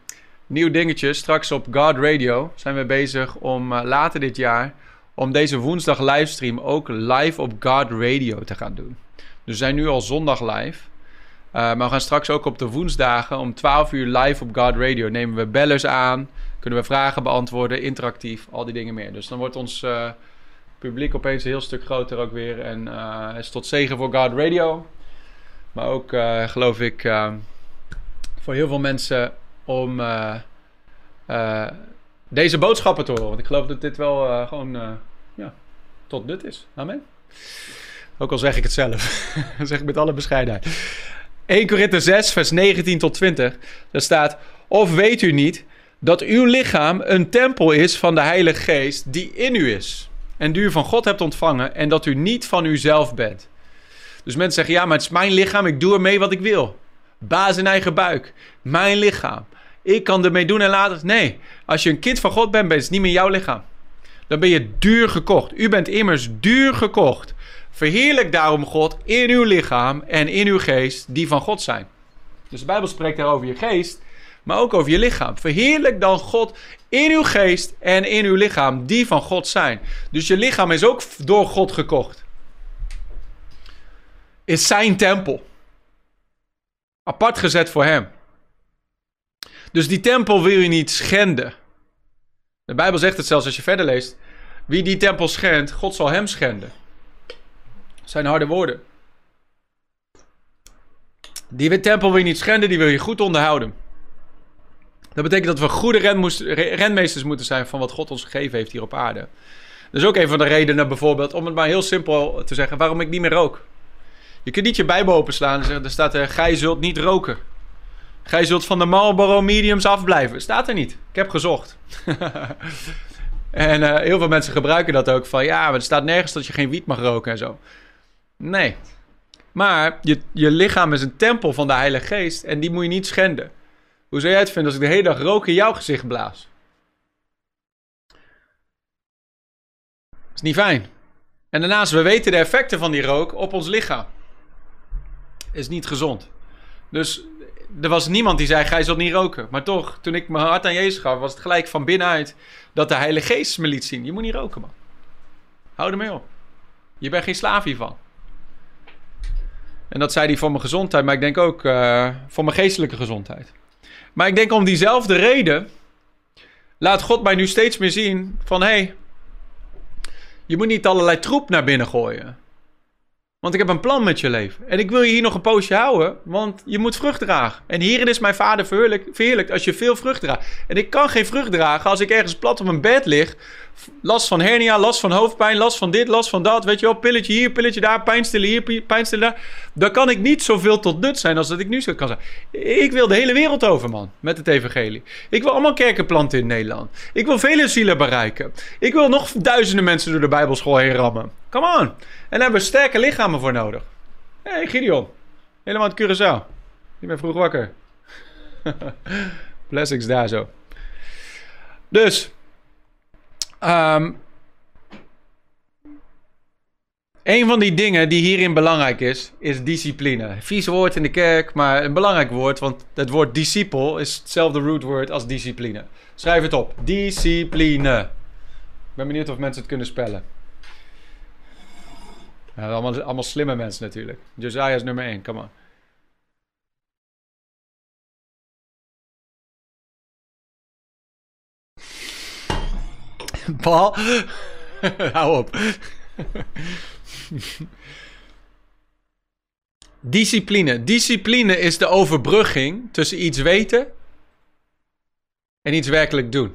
nieuw dingetje. Straks op God Radio zijn we bezig om uh, later dit jaar. Om deze woensdag livestream ook live op God Radio te gaan doen. Dus we zijn nu al zondag live. Maar we gaan straks ook op de woensdagen om 12 uur live op God Radio. Nemen we bellers aan, kunnen we vragen beantwoorden, interactief, al die dingen meer. Dus dan wordt ons publiek opeens een heel stuk groter ook weer. En het is tot zegen voor God Radio. Maar ook, geloof ik, voor heel veel mensen om deze boodschappen te horen. Want ik geloof dat dit wel gewoon ja, tot nut is. Amen. Ook al zeg ik het zelf. zeg ik met alle bescheidenheid. 1 Korinther 6, vers 19 tot 20. Daar staat: Of weet u niet dat uw lichaam een tempel is van de Heilige Geest die in u is. En die u van God hebt ontvangen en dat u niet van uzelf bent. Dus mensen zeggen: Ja, maar het is mijn lichaam, ik doe ermee wat ik wil. Baas in eigen buik. Mijn lichaam. Ik kan ermee doen en laten. Nee, als je een kind van God bent, ben het niet meer jouw lichaam. Dan ben je duur gekocht. U bent immers duur gekocht. Verheerlijk daarom God in uw lichaam en in uw geest, die van God zijn. Dus de Bijbel spreekt daar over je geest, maar ook over je lichaam. Verheerlijk dan God in uw geest en in uw lichaam, die van God zijn. Dus je lichaam is ook door God gekocht. Is zijn tempel. Apart gezet voor hem. Dus die tempel wil je niet schenden. De Bijbel zegt het zelfs als je verder leest. Wie die tempel schendt, God zal hem schenden. Zijn harde woorden. Die tempel wil je niet schenden, die wil je goed onderhouden. Dat betekent dat we goede renmeesters moeten zijn van wat God ons gegeven heeft hier op aarde. Dat is ook een van de redenen bijvoorbeeld, om het maar heel simpel te zeggen, waarom ik niet meer rook. Je kunt niet je Bijbel openslaan en zeggen, er staat er, gij zult niet roken. Gij zult van de Marlboro Mediums afblijven. Staat er niet. Ik heb gezocht. en uh, heel veel mensen gebruiken dat ook van ja, maar er staat nergens dat je geen wiet mag roken en zo. Nee. Maar je, je lichaam is een tempel van de Heilige Geest en die moet je niet schenden. Hoe zou jij het vinden als ik de hele dag rook in jouw gezicht blaas? is niet fijn. En daarnaast, we weten de effecten van die rook op ons lichaam. Is niet gezond. Dus er was niemand die zei, gij zult niet roken. Maar toch, toen ik mijn hart aan Jezus gaf, was het gelijk van binnenuit dat de Heilige Geest me liet zien. Je moet niet roken, man. Hou ermee op. Je bent geen slaaf hiervan. En dat zei hij voor mijn gezondheid, maar ik denk ook uh, voor mijn geestelijke gezondheid. Maar ik denk om diezelfde reden laat God mij nu steeds meer zien van hé, hey, je moet niet allerlei troep naar binnen gooien. Want ik heb een plan met je leven. En ik wil je hier nog een poosje houden, want je moet vrucht dragen. En hierin is mijn vader verheerlijkt als je veel vrucht draagt. En ik kan geen vrucht dragen als ik ergens plat op een bed lig. Last van hernia, last van hoofdpijn, last van dit, last van dat. Weet je wel, pilletje hier, pilletje daar, pijnstillen hier, pijnstillen daar. Dan kan ik niet zoveel tot nut zijn als dat ik nu zo kan zijn. Ik wil de hele wereld over, man, met het evangelie. Ik wil allemaal kerken planten in Nederland. Ik wil vele zielen bereiken. Ik wil nog duizenden mensen door de bijbelschool heen rammen. Come on. En daar hebben we sterke lichamen voor nodig. Hé, hey, Gideon. Helemaal het Curaçao. Je bent vroeg wakker. Blessings daar zo. Dus. Um, een van die dingen die hierin belangrijk is, is discipline. Vies woord in de kerk, maar een belangrijk woord, want het woord discipel is hetzelfde rootwoord als discipline. Schrijf het op. Discipline. Ik ben benieuwd of mensen het kunnen spellen. Allemaal, allemaal slimme mensen natuurlijk. Josiah is nummer 1, come on. Paul, hou op. Discipline. Discipline is de overbrugging tussen iets weten en iets werkelijk doen.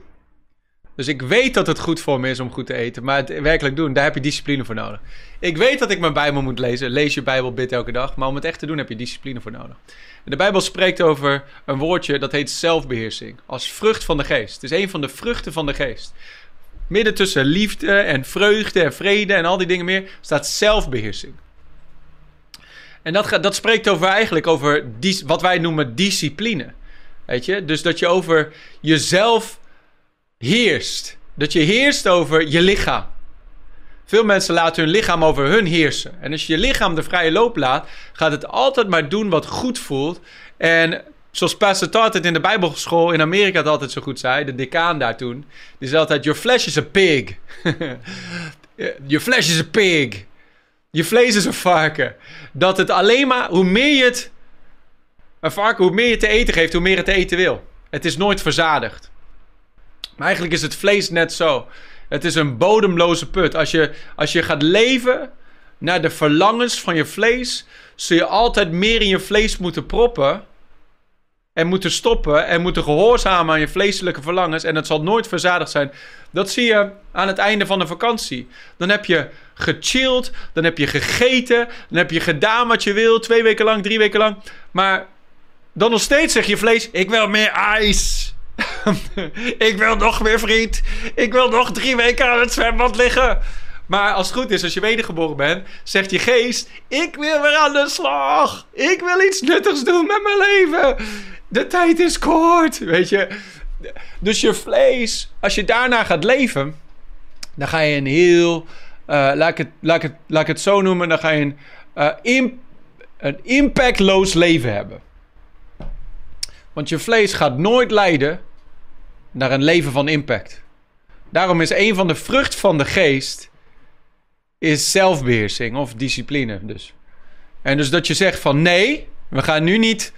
Dus ik weet dat het goed voor me is om goed te eten. Maar het werkelijk doen, daar heb je discipline voor nodig. Ik weet dat ik mijn Bijbel moet lezen. Lees je Bijbel, bid elke dag. Maar om het echt te doen heb je discipline voor nodig. De Bijbel spreekt over een woordje dat heet zelfbeheersing. Als vrucht van de geest. Het is een van de vruchten van de geest. Midden tussen liefde en vreugde en vrede en al die dingen meer staat zelfbeheersing. En dat, dat spreekt over eigenlijk over wat wij noemen discipline. Weet je? Dus dat je over jezelf heerst. Dat je heerst over je lichaam. Veel mensen laten hun lichaam over hun heersen. En als je je lichaam de vrije loop laat, gaat het altijd maar doen wat goed voelt. En zoals Pastor het in de Bijbelschool in Amerika het altijd zo goed zei, de decaan daar toen, die zei altijd: Your flesh is a pig. Your flesh is a pig. Je vlees is een varken. Dat het alleen maar, hoe meer je het Een varken, hoe meer je te eten geeft, hoe meer het te eten wil. Het is nooit verzadigd. Maar eigenlijk is het vlees net zo. Het is een bodemloze put. Als je, als je gaat leven naar de verlangens van je vlees, zul je altijd meer in je vlees moeten proppen. En moeten stoppen en moeten gehoorzamen aan je vleeselijke verlangens. En het zal nooit verzadigd zijn. Dat zie je aan het einde van de vakantie. Dan heb je gechilled, dan heb je gegeten, dan heb je gedaan wat je wil, twee weken lang, drie weken lang. Maar dan nog steeds zeg je vlees: Ik wil meer ijs. ik wil nog meer vriend. Ik wil nog drie weken aan het zwembad liggen. Maar als het goed is, als je wedergeboren bent, zegt je geest: Ik wil weer aan de slag. Ik wil iets nuttigs doen met mijn leven. De tijd is kort. Weet je. Dus je vlees, als je daarna gaat leven, dan ga je een heel. Uh, laat, ik het, laat, ik het, laat ik het zo noemen. Dan ga je een, uh, im, een impactloos leven hebben. Want je vlees gaat nooit leiden naar een leven van impact. Daarom is een van de vrucht van de geest is zelfbeheersing of discipline dus. En dus dat je zegt van nee, we gaan nu niet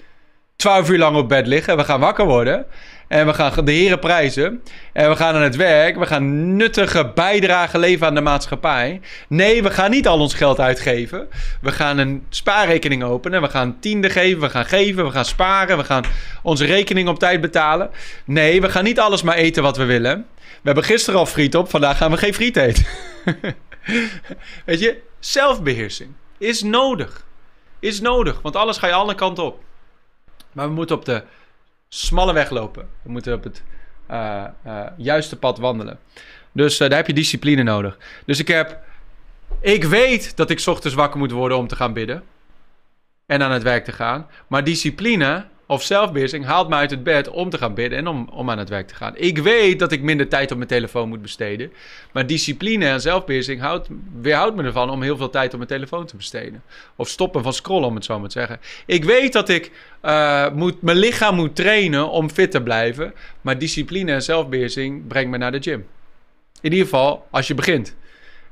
twaalf uur lang op bed liggen. We gaan wakker worden. En we gaan de heren prijzen. En we gaan aan het werk. We gaan nuttige bijdragen leveren aan de maatschappij. Nee, we gaan niet al ons geld uitgeven. We gaan een spaarrekening openen. We gaan tiende geven. We gaan geven. We gaan sparen. We gaan onze rekening op tijd betalen. Nee, we gaan niet alles maar eten wat we willen. We hebben gisteren al friet op. Vandaag gaan we geen friet eten. Weet je, zelfbeheersing is nodig. Is nodig, want alles ga je alle kanten op. Maar we moeten op de smalle weg lopen. We moeten op het uh, uh, juiste pad wandelen. Dus uh, daar heb je discipline nodig. Dus ik heb. Ik weet dat ik ochtends wakker moet worden om te gaan bidden. En aan het werk te gaan. Maar discipline of zelfbeheersing haalt me uit het bed om te gaan bidden en om, om aan het werk te gaan. Ik weet dat ik minder tijd op mijn telefoon moet besteden. Maar discipline en zelfbeheersing houdt, weerhoudt me ervan om heel veel tijd op mijn telefoon te besteden. Of stoppen van scrollen, om het zo maar te zeggen. Ik weet dat ik uh, moet, mijn lichaam moet trainen om fit te blijven. Maar discipline en zelfbeheersing brengt me naar de gym. In ieder geval, als je begint.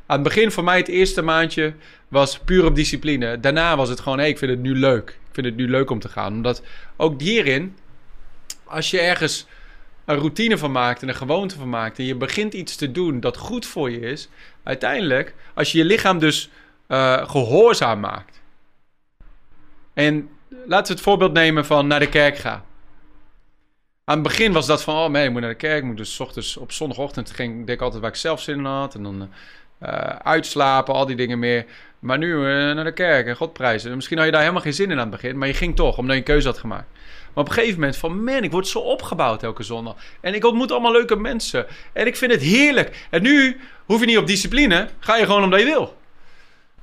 Aan het begin voor mij het eerste maandje was puur op discipline. Daarna was het gewoon, hé, hey, ik vind het nu leuk. Ik vind het nu leuk om te gaan. Omdat ook hierin, als je ergens een routine van maakt en een gewoonte van maakt... en je begint iets te doen dat goed voor je is... uiteindelijk, als je je lichaam dus uh, gehoorzaam maakt... en laten we het voorbeeld nemen van naar de kerk gaan. Aan het begin was dat van, oh nee, ik moet naar de kerk. Ik moet dus ochtends, op zondagochtend ging, ik altijd waar ik zelf zin in had. En dan uh, uitslapen, al die dingen meer. Maar nu uh, naar de kerk en God prijzen. Misschien had je daar helemaal geen zin in aan het begin, maar je ging toch, omdat je een keuze had gemaakt. Maar op een gegeven moment van, man, ik word zo opgebouwd elke zondag. En ik ontmoet allemaal leuke mensen. En ik vind het heerlijk. En nu hoef je niet op discipline, ga je gewoon omdat je wil.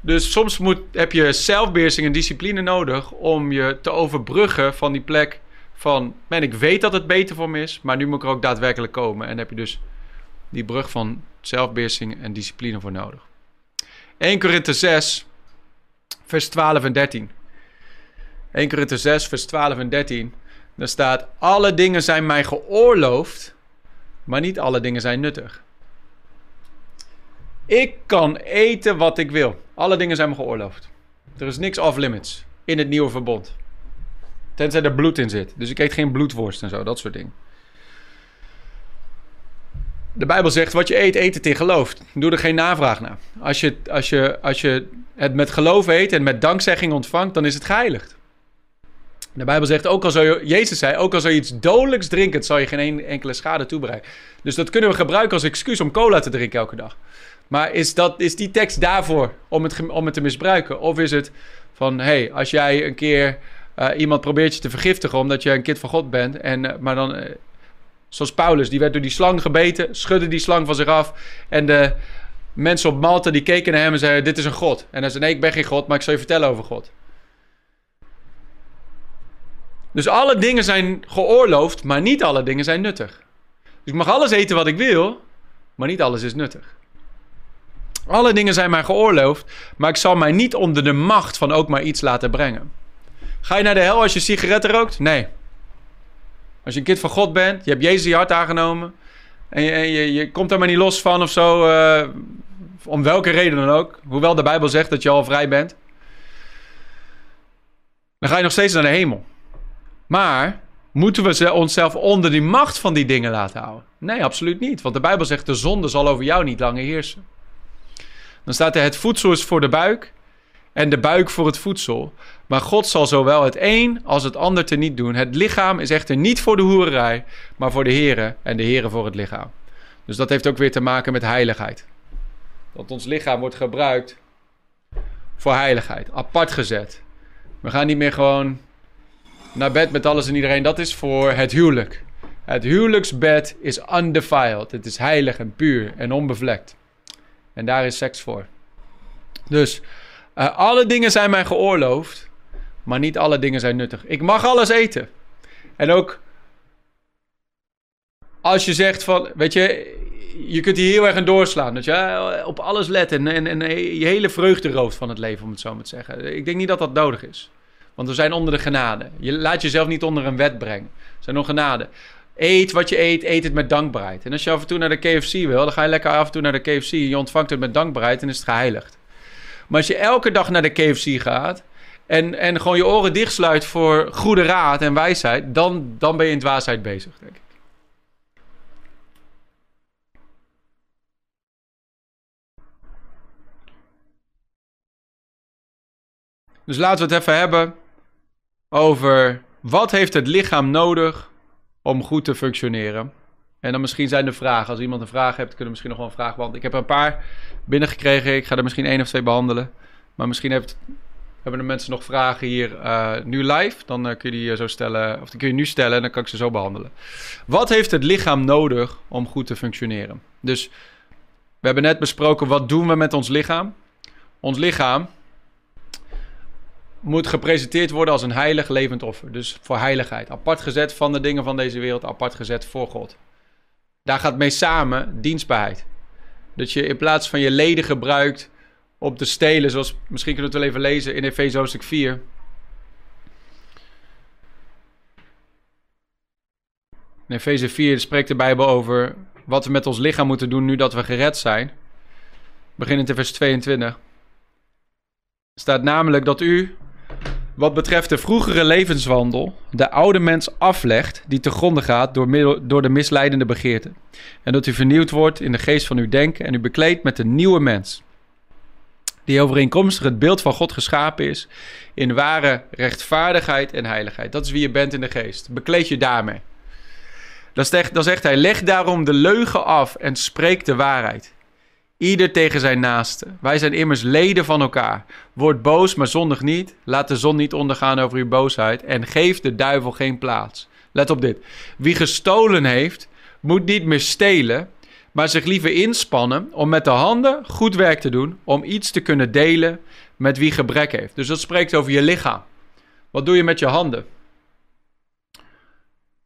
Dus soms moet, heb je zelfbeheersing en discipline nodig om je te overbruggen van die plek van, man, ik weet dat het beter voor me is, maar nu moet ik er ook daadwerkelijk komen. En heb je dus die brug van zelfbeheersing en discipline voor nodig. 1 Korinthe 6, vers 12 en 13. 1 Korinthe 6, vers 12 en 13. Daar staat: Alle dingen zijn mij geoorloofd, maar niet alle dingen zijn nuttig. Ik kan eten wat ik wil. Alle dingen zijn me geoorloofd. Er is niks off-limits in het nieuwe verbond. Tenzij er bloed in zit. Dus ik eet geen bloedworst en zo, dat soort dingen. De Bijbel zegt, wat je eet, eet het in geloof. Doe er geen navraag naar. Als je, als, je, als je het met geloof eet en met dankzegging ontvangt, dan is het geheiligd. De Bijbel zegt, ook al je, Jezus zei, ook al zou iets dodelijks drinken, zal je geen enkele schade toebrengen. Dus dat kunnen we gebruiken als excuus om cola te drinken elke dag. Maar is, dat, is die tekst daarvoor om het, om het te misbruiken? Of is het van, hé, hey, als jij een keer uh, iemand probeert je te vergiftigen omdat je een kind van God bent, en, uh, maar dan... Uh, Zoals Paulus, die werd door die slang gebeten, schudde die slang van zich af. En de mensen op Malta die keken naar hem en zeiden: Dit is een God. En hij zei: Nee, ik ben geen God, maar ik zal je vertellen over God. Dus alle dingen zijn geoorloofd, maar niet alle dingen zijn nuttig. Dus ik mag alles eten wat ik wil, maar niet alles is nuttig. Alle dingen zijn mij geoorloofd, maar ik zal mij niet onder de macht van ook maar iets laten brengen. Ga je naar de hel als je sigaretten rookt? Nee. Als je een kind van God bent, je hebt Jezus je hart aangenomen. En je, je, je komt er maar niet los van of zo. Uh, om welke reden dan ook. Hoewel de Bijbel zegt dat je al vrij bent. Dan ga je nog steeds naar de hemel. Maar moeten we ze onszelf onder die macht van die dingen laten houden? Nee, absoluut niet. Want de Bijbel zegt: de zonde zal over jou niet langer heersen. Dan staat er: het voedsel is voor de buik en de buik voor het voedsel. Maar God zal zowel het een als het ander te niet doen. Het lichaam is echter niet voor de hoererij, maar voor de Here en de Here voor het lichaam. Dus dat heeft ook weer te maken met heiligheid. Dat ons lichaam wordt gebruikt voor heiligheid, apart gezet. We gaan niet meer gewoon naar bed met alles en iedereen. Dat is voor het huwelijk. Het huwelijksbed is undefiled. Het is heilig en puur en onbevlekt. En daar is seks voor. Dus uh, alle dingen zijn mij geoorloofd, maar niet alle dingen zijn nuttig. Ik mag alles eten. En ook als je zegt van, weet je, je kunt hier heel erg aan doorslaan. Dat je op alles let en, en, je hele vreugde rooft van het leven, om het zo maar te zeggen. Ik denk niet dat dat nodig is. Want we zijn onder de genade. Je laat jezelf niet onder een wet brengen. We zijn onder genade. Eet wat je eet, eet het met dankbaarheid. En als je af en toe naar de KFC wil, dan ga je lekker af en toe naar de KFC. Je ontvangt het met dankbaarheid en is het geheiligd. Maar als je elke dag naar de KFC gaat en, en gewoon je oren dichtsluit voor goede raad en wijsheid, dan, dan ben je in dwaasheid bezig, denk ik. Dus laten we het even hebben over wat heeft het lichaam nodig om goed te functioneren. En dan misschien zijn de vragen. Als iemand een vraag hebt, kunnen we misschien nog wel een vraag beantwoorden. Ik heb er een paar binnengekregen. Ik ga er misschien één of twee behandelen. Maar misschien heeft, hebben de mensen nog vragen hier uh, nu live. Dan uh, kun je die zo stellen. Of dan kun je nu stellen en dan kan ik ze zo behandelen. Wat heeft het lichaam nodig om goed te functioneren? Dus we hebben net besproken wat doen we met ons lichaam. Ons lichaam moet gepresenteerd worden als een heilig levend offer. Dus voor heiligheid. Apart gezet van de dingen van deze wereld, apart gezet voor God. Daar gaat mee samen dienstbaarheid. Dat je in plaats van je leden gebruikt om te stelen, zoals misschien kunnen we het wel even lezen in Efeze hoofdstuk 4. In Efeze 4 spreekt de Bijbel over wat we met ons lichaam moeten doen nu dat we gered zijn. Beginnend in vers 22. Er staat namelijk dat u, wat betreft de vroegere levenswandel, de oude mens aflegt die te gronde gaat door, door de misleidende begeerten. En dat u vernieuwd wordt in de geest van uw denken en u bekleedt met een nieuwe mens. Die overeenkomstig het beeld van God geschapen is in ware rechtvaardigheid en heiligheid. Dat is wie je bent in de geest. Bekleed je daarmee. Dan zegt, dan zegt hij: leg daarom de leugen af en spreek de waarheid. Ieder tegen zijn naaste. Wij zijn immers leden van elkaar. Word boos, maar zondig niet. Laat de zon niet ondergaan over uw boosheid. En geef de duivel geen plaats. Let op dit. Wie gestolen heeft, moet niet meer stelen, maar zich liever inspannen om met de handen goed werk te doen. Om iets te kunnen delen met wie gebrek heeft. Dus dat spreekt over je lichaam. Wat doe je met je handen?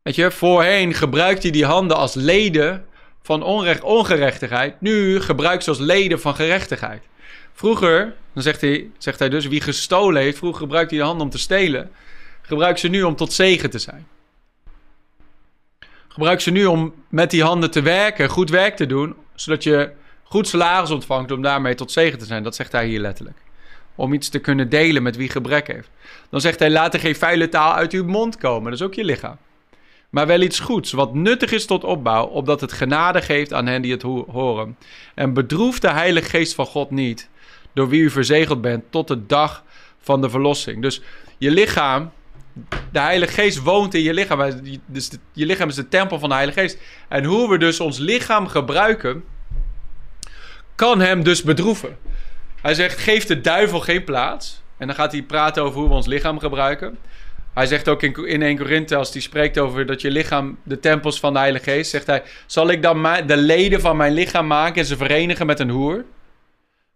Weet je, voorheen gebruikte hij die handen als leden van onrecht, ongerechtigheid. Nu gebruik ze als leden van gerechtigheid. Vroeger, dan zegt hij, zegt hij dus, wie gestolen heeft, vroeger gebruikte hij de handen om te stelen. Gebruik ze nu om tot zegen te zijn. Gebruik ze nu om met die handen te werken, goed werk te doen, zodat je goed salaris ontvangt om daarmee tot zegen te zijn. Dat zegt hij hier letterlijk. Om iets te kunnen delen met wie gebrek heeft. Dan zegt hij, laat er geen vuile taal uit uw mond komen. Dat is ook je lichaam maar wel iets goeds, wat nuttig is tot opbouw, opdat het genade geeft aan hen die het horen. En bedroef de Heilige Geest van God niet, door wie u verzegeld bent, tot de dag van de verlossing. Dus je lichaam, de Heilige Geest woont in je lichaam. Dus je lichaam is de tempel van de Heilige Geest. En hoe we dus ons lichaam gebruiken, kan hem dus bedroeven. Hij zegt, geef de duivel geen plaats. En dan gaat hij praten over hoe we ons lichaam gebruiken. Hij zegt ook in, in 1 Korinthe, als hij spreekt over dat je lichaam de tempels van de Heilige Geest, zegt hij: Zal ik dan de leden van mijn lichaam maken en ze verenigen met een hoer?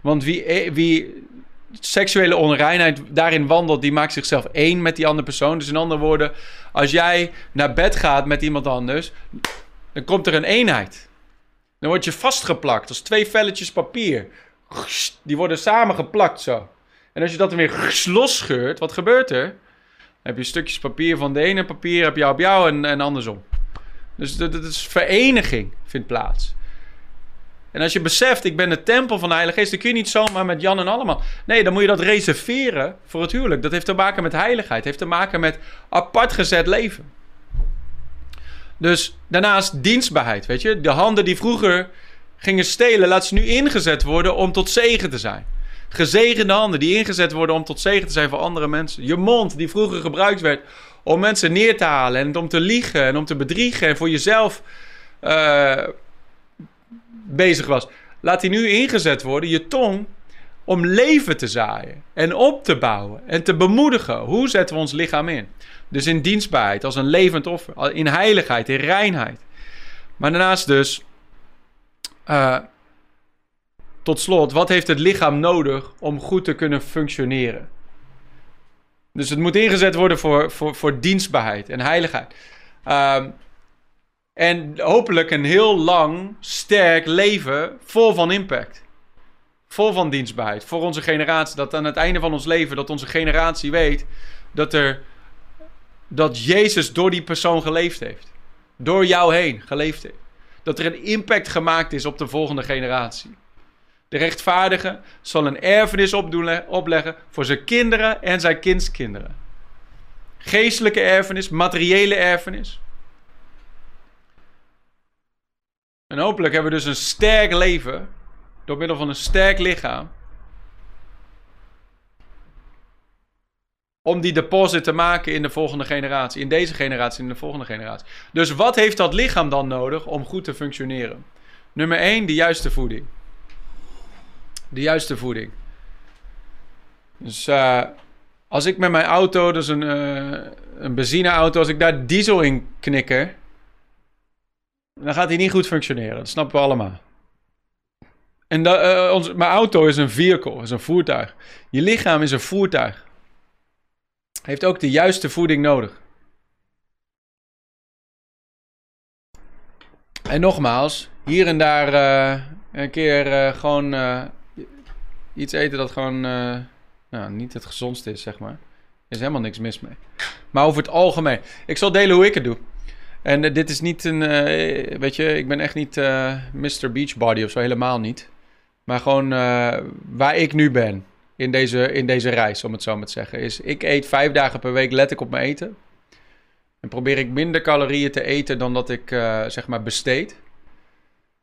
Want wie, eh, wie seksuele onreinheid daarin wandelt, die maakt zichzelf één met die andere persoon. Dus in andere woorden, als jij naar bed gaat met iemand anders, dan komt er een eenheid. Dan word je vastgeplakt als twee velletjes papier. Die worden samengeplakt zo. En als je dat dan weer losscheurt, wat gebeurt er? heb je stukjes papier van de ene papier, heb je op jou en, en andersom. Dus dat, is vereniging vindt plaats. En als je beseft, ik ben de tempel van de Heilige Geest, dan kun je niet zomaar met Jan en allemaal. Nee, dan moet je dat reserveren voor het huwelijk. Dat heeft te maken met heiligheid, heeft te maken met apart gezet leven. Dus daarnaast dienstbaarheid, weet je. De handen die vroeger gingen stelen, laat ze nu ingezet worden om tot zegen te zijn. Gezegende handen die ingezet worden om tot zegen te zijn voor andere mensen. Je mond die vroeger gebruikt werd om mensen neer te halen en om te liegen en om te bedriegen en voor jezelf uh, bezig was. Laat die nu ingezet worden, je tong, om leven te zaaien en op te bouwen en te bemoedigen. Hoe zetten we ons lichaam in? Dus in dienstbaarheid, als een levend offer, in heiligheid, in reinheid. Maar daarnaast dus, uh, tot slot, wat heeft het lichaam nodig om goed te kunnen functioneren? Dus het moet ingezet worden voor, voor, voor dienstbaarheid en heiligheid. Um, en hopelijk een heel lang, sterk leven vol van impact. Vol van dienstbaarheid. Voor onze generatie. Dat aan het einde van ons leven, dat onze generatie weet dat, er, dat Jezus door die persoon geleefd heeft. Door jou heen geleefd heeft. Dat er een impact gemaakt is op de volgende generatie. De rechtvaardige zal een erfenis opleggen voor zijn kinderen en zijn kindskinderen. Geestelijke erfenis, materiële erfenis. En hopelijk hebben we dus een sterk leven door middel van een sterk lichaam. Om die deposit te maken in de volgende generatie. In deze generatie, in de volgende generatie. Dus wat heeft dat lichaam dan nodig om goed te functioneren? Nummer 1, de juiste voeding. De juiste voeding. Dus uh, als ik met mijn auto, dus een, uh, een benzineauto, als ik daar diesel in knikker dan gaat hij niet goed functioneren. Dat snappen we allemaal. En uh, ons, mijn auto is een vehicle, is een voertuig. Je lichaam is een voertuig. Heeft ook de juiste voeding nodig. En nogmaals, hier en daar uh, een keer gewoon iets eten dat gewoon nou, niet het gezondste is, zeg maar. Er is helemaal niks mis mee. Maar over het algemeen. Ik zal delen hoe ik het doe. En uh, dit is niet een, uh, weet je, ik ben echt niet uh, Mr. Beachbody of zo, helemaal niet. Maar gewoon waar ik nu ben in deze, in deze reis, om het zo maar te zeggen, is ik eet vijf dagen per week, let ik op mijn eten. En probeer ik minder calorieën te eten dan dat ik, zeg maar, besteed.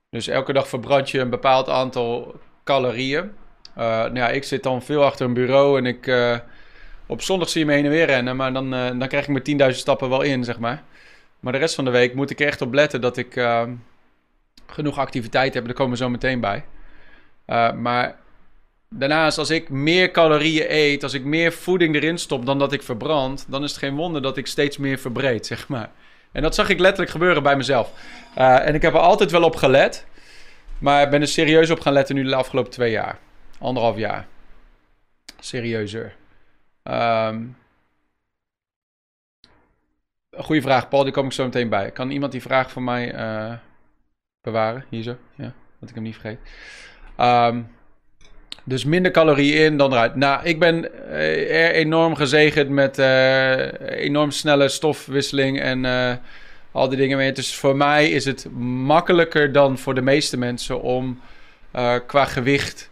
Dus elke dag verbrand je een bepaald aantal calorieën. nou ja, ik zit dan veel achter een bureau en ik... op zondag zie je me heen en weer rennen, maar dan, dan krijg ik mijn 10.000 stappen wel in, zeg maar. Maar de rest van de week moet ik echt op letten dat ik uh, genoeg activiteit heb. Daar komen we zo meteen bij. Uh, maar daarnaast, als ik meer calorieën eet, als ik meer voeding erin stop dan dat ik verbrand, dan is het geen wonder dat ik steeds meer verbreed, zeg maar. En dat zag ik letterlijk gebeuren bij mezelf. Uh, en ik heb er altijd wel op gelet. Maar ik ben er serieus op gaan letten nu de afgelopen twee jaar. Anderhalf jaar. Serieuzer. Um, Goeie vraag, Paul. Die kom ik zo meteen bij. Kan iemand die vraag van mij uh, bewaren? Hier zo. Ja, dat ik hem niet vergeet. Um, dus minder calorieën in dan eruit. Nou, ik ben eh, enorm gezegend met uh, enorm snelle stofwisseling en al die dingen mee. Dus voor mij is het makkelijker dan voor de meeste mensen om qua gewicht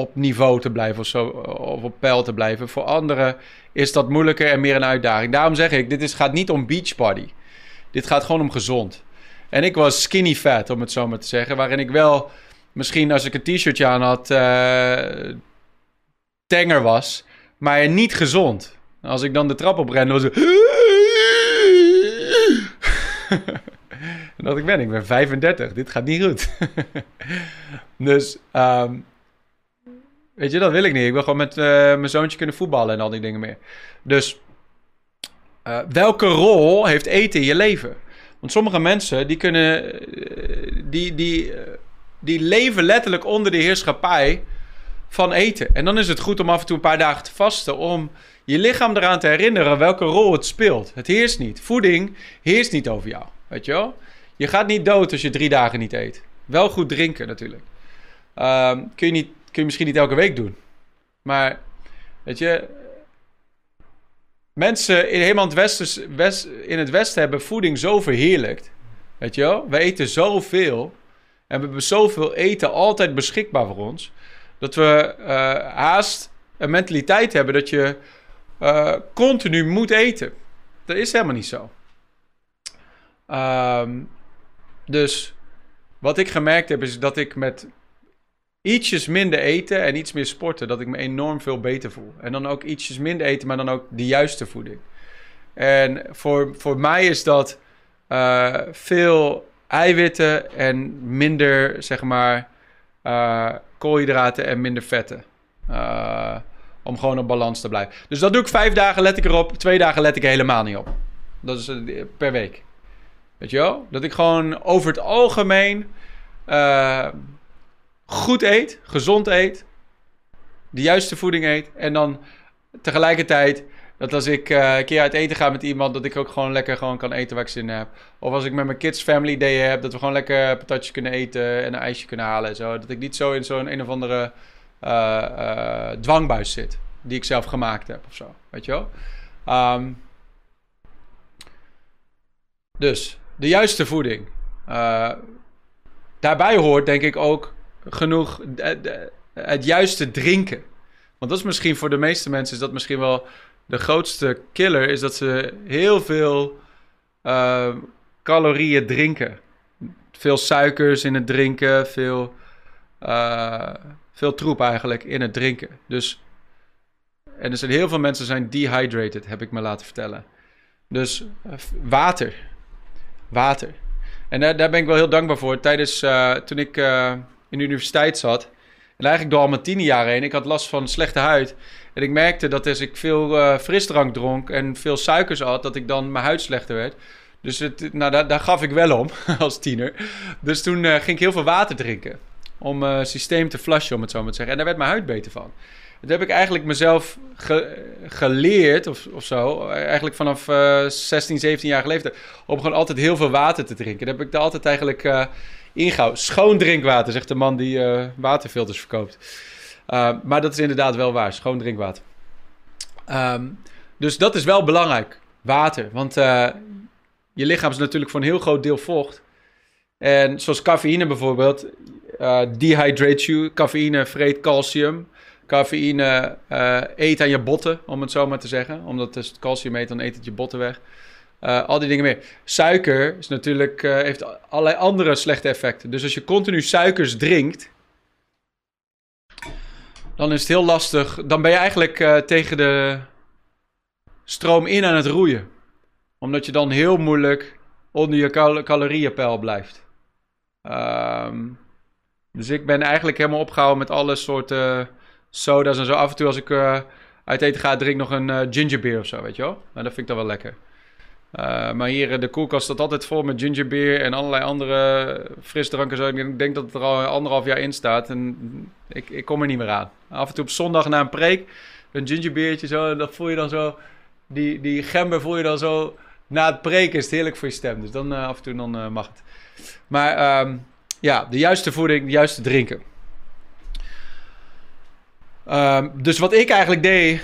op niveau te blijven of zo, of op peil te blijven. Voor anderen is dat moeilijker en meer een uitdaging. Daarom zeg ik, dit is, gaat niet om beachbody. Dit gaat gewoon om gezond. En ik was skinny fat, om het zo maar te zeggen. Waarin ik wel, misschien als ik een t-shirtje aan had, uh, tenger was. Maar niet gezond. Als ik dan de trap op rende, was en dat ik ben, ik ben 35. Dit gaat niet goed. dus um, Weet je, dat wil ik niet. Ik wil gewoon met uh, mijn zoontje kunnen voetballen en al die dingen meer. Dus uh, welke rol heeft eten in je leven? Want sommige mensen die kunnen, uh, die, die, die leven letterlijk onder de heerschappij van eten. En dan is het goed om af en toe een paar dagen te vasten om je lichaam eraan te herinneren welke rol het speelt. Het heerst niet. Voeding heerst niet over jou. Weet je wel? Je gaat niet dood als je drie dagen niet eet. Wel goed drinken natuurlijk. Um, kun je niet kun je misschien niet elke week doen. Maar, weet je, mensen in helemaal het westen, west, in het westen hebben voeding zo verheerlijkt. Weet je wel? We eten zoveel. En we hebben zoveel eten altijd beschikbaar voor ons. Dat we uh, haast een mentaliteit hebben dat je uh, continu moet eten. Dat is helemaal niet zo. Um, dus wat ik gemerkt heb is dat ik met ietsjes minder eten en iets meer sporten, dat ik me enorm veel beter voel. En dan ook ietsjes minder eten, maar dan ook de juiste voeding. En voor, voor mij is dat uh, veel eiwitten en minder, zeg maar, uh, koolhydraten en minder vetten. Uh, om gewoon op balans te blijven. Dus dat doe ik vijf dagen, let ik erop. Twee dagen let ik er helemaal niet op. Dat is per week. Weet je wel? Dat ik gewoon over het algemeen goed eet, gezond eet, de juiste voeding eet. En dan tegelijkertijd dat als ik uh, een keer uit eten ga met iemand, dat ik ook gewoon lekker gewoon kan eten waar ik zin in heb. Of als ik met mijn kids family day heb, dat we gewoon lekker patatjes kunnen eten en een ijsje kunnen halen en zo. Dat ik niet zo in zo'n een of andere uh, uh, dwangbuis zit, die ik zelf gemaakt heb of zo. Weet je wel? Um, dus, de juiste voeding. daarbij hoort denk ik ook genoeg het juiste drinken. Want dat is misschien voor de meeste mensen is dat misschien wel de grootste killer is dat ze heel veel uh, calorieën drinken. Veel suikers in het drinken, veel, uh, veel troep eigenlijk in het drinken. Dus, en er zijn heel veel mensen zijn dehydrated, heb ik me laten vertellen. Dus uh, water. Water. En daar, daar ben ik wel heel dankbaar voor. Tijdens, toen ik in de universiteit zat, en eigenlijk door al mijn tien jaar heen, ik had last van slechte huid. En ik merkte dat als ik veel uh, frisdrank dronk en veel suikers had, dat ik dan mijn huid slechter werd. Dus het, nou, daar, daar gaf ik wel om als tiener. Dus toen uh, ging ik heel veel water drinken. Om uh, systeem te flushen, om het zo maar te zeggen. En daar werd mijn huid beter van. Dat heb ik eigenlijk mezelf ge geleerd of, of zo. Eigenlijk vanaf 16, 17 jaar leeftijd. Om gewoon altijd heel veel water te drinken. Dat heb ik er altijd eigenlijk ingehouden. Schoon drinkwater, zegt de man die waterfilters verkoopt. Uh, maar dat is inderdaad wel waar. Schoon drinkwater. Um, dus dat is wel belangrijk. Water. Want uh, je lichaam is natuurlijk voor een heel groot deel vocht. En zoals cafeïne bijvoorbeeld. Dehydrate you. Cafeïne vreet calcium. Cafeïne eet aan je botten, om het zo maar te zeggen. Omdat het calcium eet, dan eet het je botten weg. Al die dingen meer. Suiker is natuurlijk, heeft allerlei andere slechte effecten. Dus als je continu suikers drinkt dan is het heel lastig. Dan ben je eigenlijk uh, tegen de stroom in aan het roeien. Omdat je dan heel moeilijk onder je cal calorieënpeil blijft. Um, dus ik ben eigenlijk helemaal opgehouden met alle soorten soda's en zo. Af en toe als ik uit eten ga, drink nog een uh, ginger beer of zo, weet je wel. Nou, dat vind ik dan wel lekker. Uh, maar hier, de koelkast staat altijd vol met gingerbeer en allerlei andere frisdranken. Zo. Ik denk dat het er al anderhalf jaar in staat en ik, ik kom er niet meer aan. Af en toe op zondag na een preek, een gingerbeertje zo, dat voel je dan zo, die, die gember voel je dan zo, na het preken is het heerlijk voor je stem. Dus dan uh, af en toe dan, mag het. Maar um, ja, de juiste voeding, de juiste drinken. Um, dus wat ik eigenlijk deed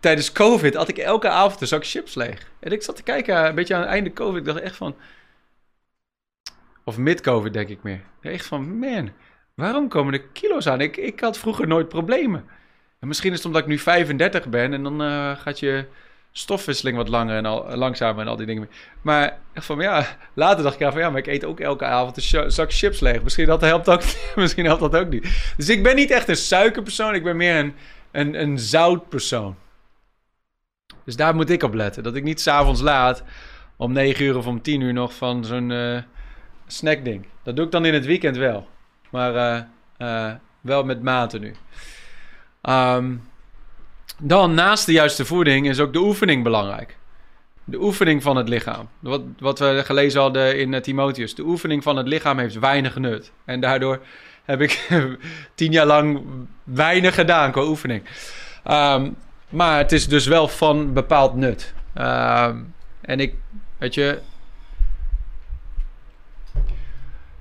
tijdens COVID had ik elke avond een zak chips leeg. En ik zat te kijken, een beetje aan het einde COVID. Ik dacht echt van. Of mid-COVID, denk ik meer. Echt van, man, waarom komen er kilo's aan? Ik, ik had vroeger nooit problemen. En misschien is het omdat ik nu 35 ben en dan uh, gaat je stofwisseling wat langer en al, langzamer en al die dingen. Maar echt van, ja, later dacht ik van, ja, maar ik eet ook elke avond een zak chips leeg. Misschien dat helpt ook, misschien helpt dat ook niet. Dus ik ben niet echt een suikerpersoon, ik ben meer een, een, een zoutpersoon. Dus daar moet ik op letten. Dat ik niet s'avonds laat om 9 uur of om 10 uur nog van zo'n uh, snackding. Dat doe ik dan in het weekend wel. Maar uh, uh, wel met mate nu. Um, dan naast de juiste voeding is ook de oefening belangrijk. De oefening van het lichaam. Wat, wat we gelezen hadden in Timotheus. De oefening van het lichaam heeft weinig nut. En daardoor heb ik tien jaar lang weinig gedaan qua oefening. Um, maar het is dus wel van bepaald nut. Uh, en ik, weet je.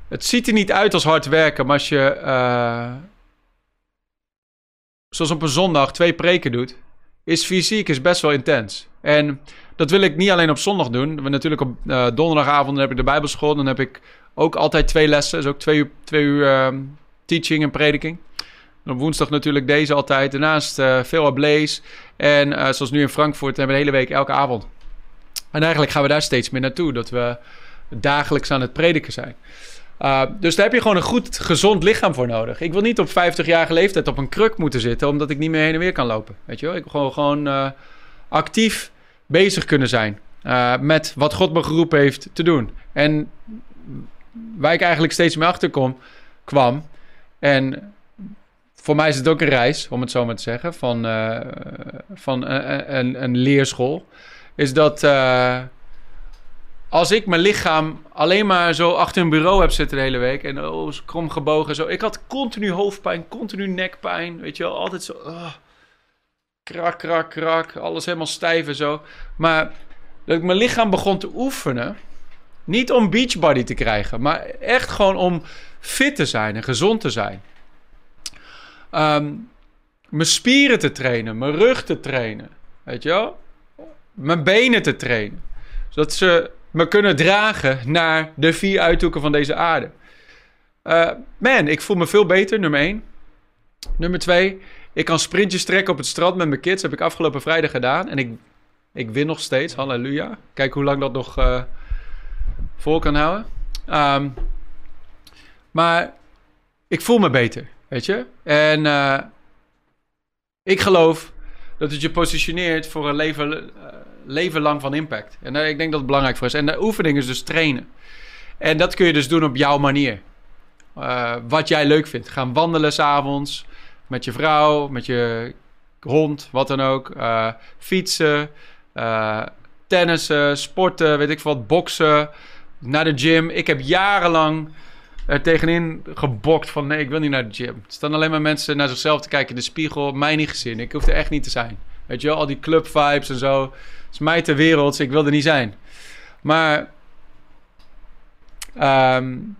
Het ziet er niet uit als hard werken, maar als je. Uh, zoals op een zondag twee preken doet. Is fysiek is best wel intens. En dat wil ik niet alleen op zondag doen. We natuurlijk op uh, donderdagavond heb ik de Bijbelschool. Dan heb ik ook altijd twee lessen. Dus ook twee uur, twee uur ehm, teaching en prediking. Op woensdag natuurlijk deze altijd. Daarnaast uh, veel ablaze. En uh, zoals nu in Frankfurt hebben we de hele week elke avond. En eigenlijk gaan we daar steeds meer naartoe. Dat we dagelijks aan het prediken zijn. Uh, dus daar heb je gewoon een goed, gezond lichaam voor nodig. Ik wil niet op 50-jarige leeftijd op een kruk moeten zitten, omdat ik niet meer heen en weer kan lopen. Weet je wel? Ik wil gewoon, gewoon actief bezig kunnen zijn uh, met wat God me geroepen heeft te doen. En waar ik eigenlijk steeds meer achter kom, kwam. En voor mij is het ook een reis, om het zo maar te zeggen, van, van een, een, een, leerschool. Is dat als ik mijn lichaam alleen maar zo achter een bureau heb zitten de hele week en oh, krom gebogen zo. Ik had continu hoofdpijn, continu nekpijn, weet je wel, altijd zo. Uh, krak, krak, krak, alles helemaal stijf en zo. Maar dat ik mijn lichaam begon te oefenen, niet om beachbody te krijgen, maar echt gewoon om fit te zijn en gezond te zijn. Um, mijn spieren te trainen, mijn rug te trainen, weet je wel, mijn benen te trainen, zodat ze me kunnen dragen naar de vier uithoeken van deze aarde. Uh, man, ik voel me veel beter, nummer één. Nummer twee, ik kan sprintjes trekken op het strand met mijn kids. heb ik afgelopen vrijdag gedaan. En ik, ik win nog steeds, halleluja. Kijk hoe lang dat nog uh, vol kan houden. Um, maar ik voel me beter, weet je. En uh, ik geloof dat het je positioneert voor een leven leven lang van impact. En uh, ik denk dat het belangrijk voor is. En de oefening is dus trainen. En dat kun je dus doen op jouw manier. Wat jij leuk vindt. Gaan wandelen s'avonds met je vrouw, met je hond, wat dan ook. Fietsen, tennissen, sporten, weet ik wat, boksen, naar de gym. Ik heb jarenlang er tegenin gebokt van nee, ik wil niet naar de gym. Er staan alleen maar mensen naar zichzelf te kijken in de spiegel. Mij niet gezien. Ik hoef er echt niet te zijn. Weet je wel, al die club vibes en zo is mij ter wereld. Ik wil er niet zijn. Maar um,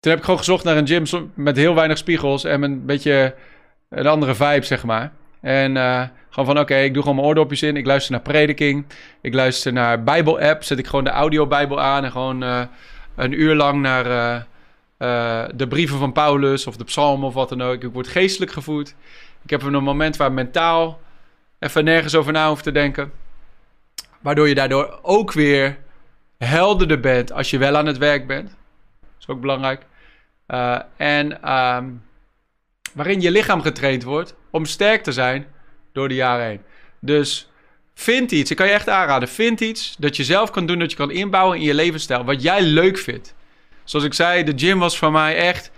toen heb ik gewoon gezocht naar een gym met heel weinig spiegels en een beetje een andere vibe, zeg maar. En uh, gewoon van, oké, ik doe gewoon mijn oordopjes in. Ik luister naar prediking. Ik luister naar Bijbel-app. Zet ik gewoon de audio-bijbel aan en gewoon uh, een uur lang naar uh, de brieven van Paulus of de psalmen of wat dan ook. Ik word geestelijk gevoed. Ik heb een moment waar mentaal even nergens over na hoeft te denken. Waardoor je daardoor ook weer helderder bent als je wel aan het werk bent. Dat is ook belangrijk. Uh, en um, waarin je lichaam getraind wordt om sterk te zijn door de jaren heen. Dus vind iets, ik kan je echt aanraden, vind iets dat je zelf kan doen, dat je kan inbouwen in je levensstijl, wat jij leuk vindt. Zoals ik zei, de gym was voor mij echt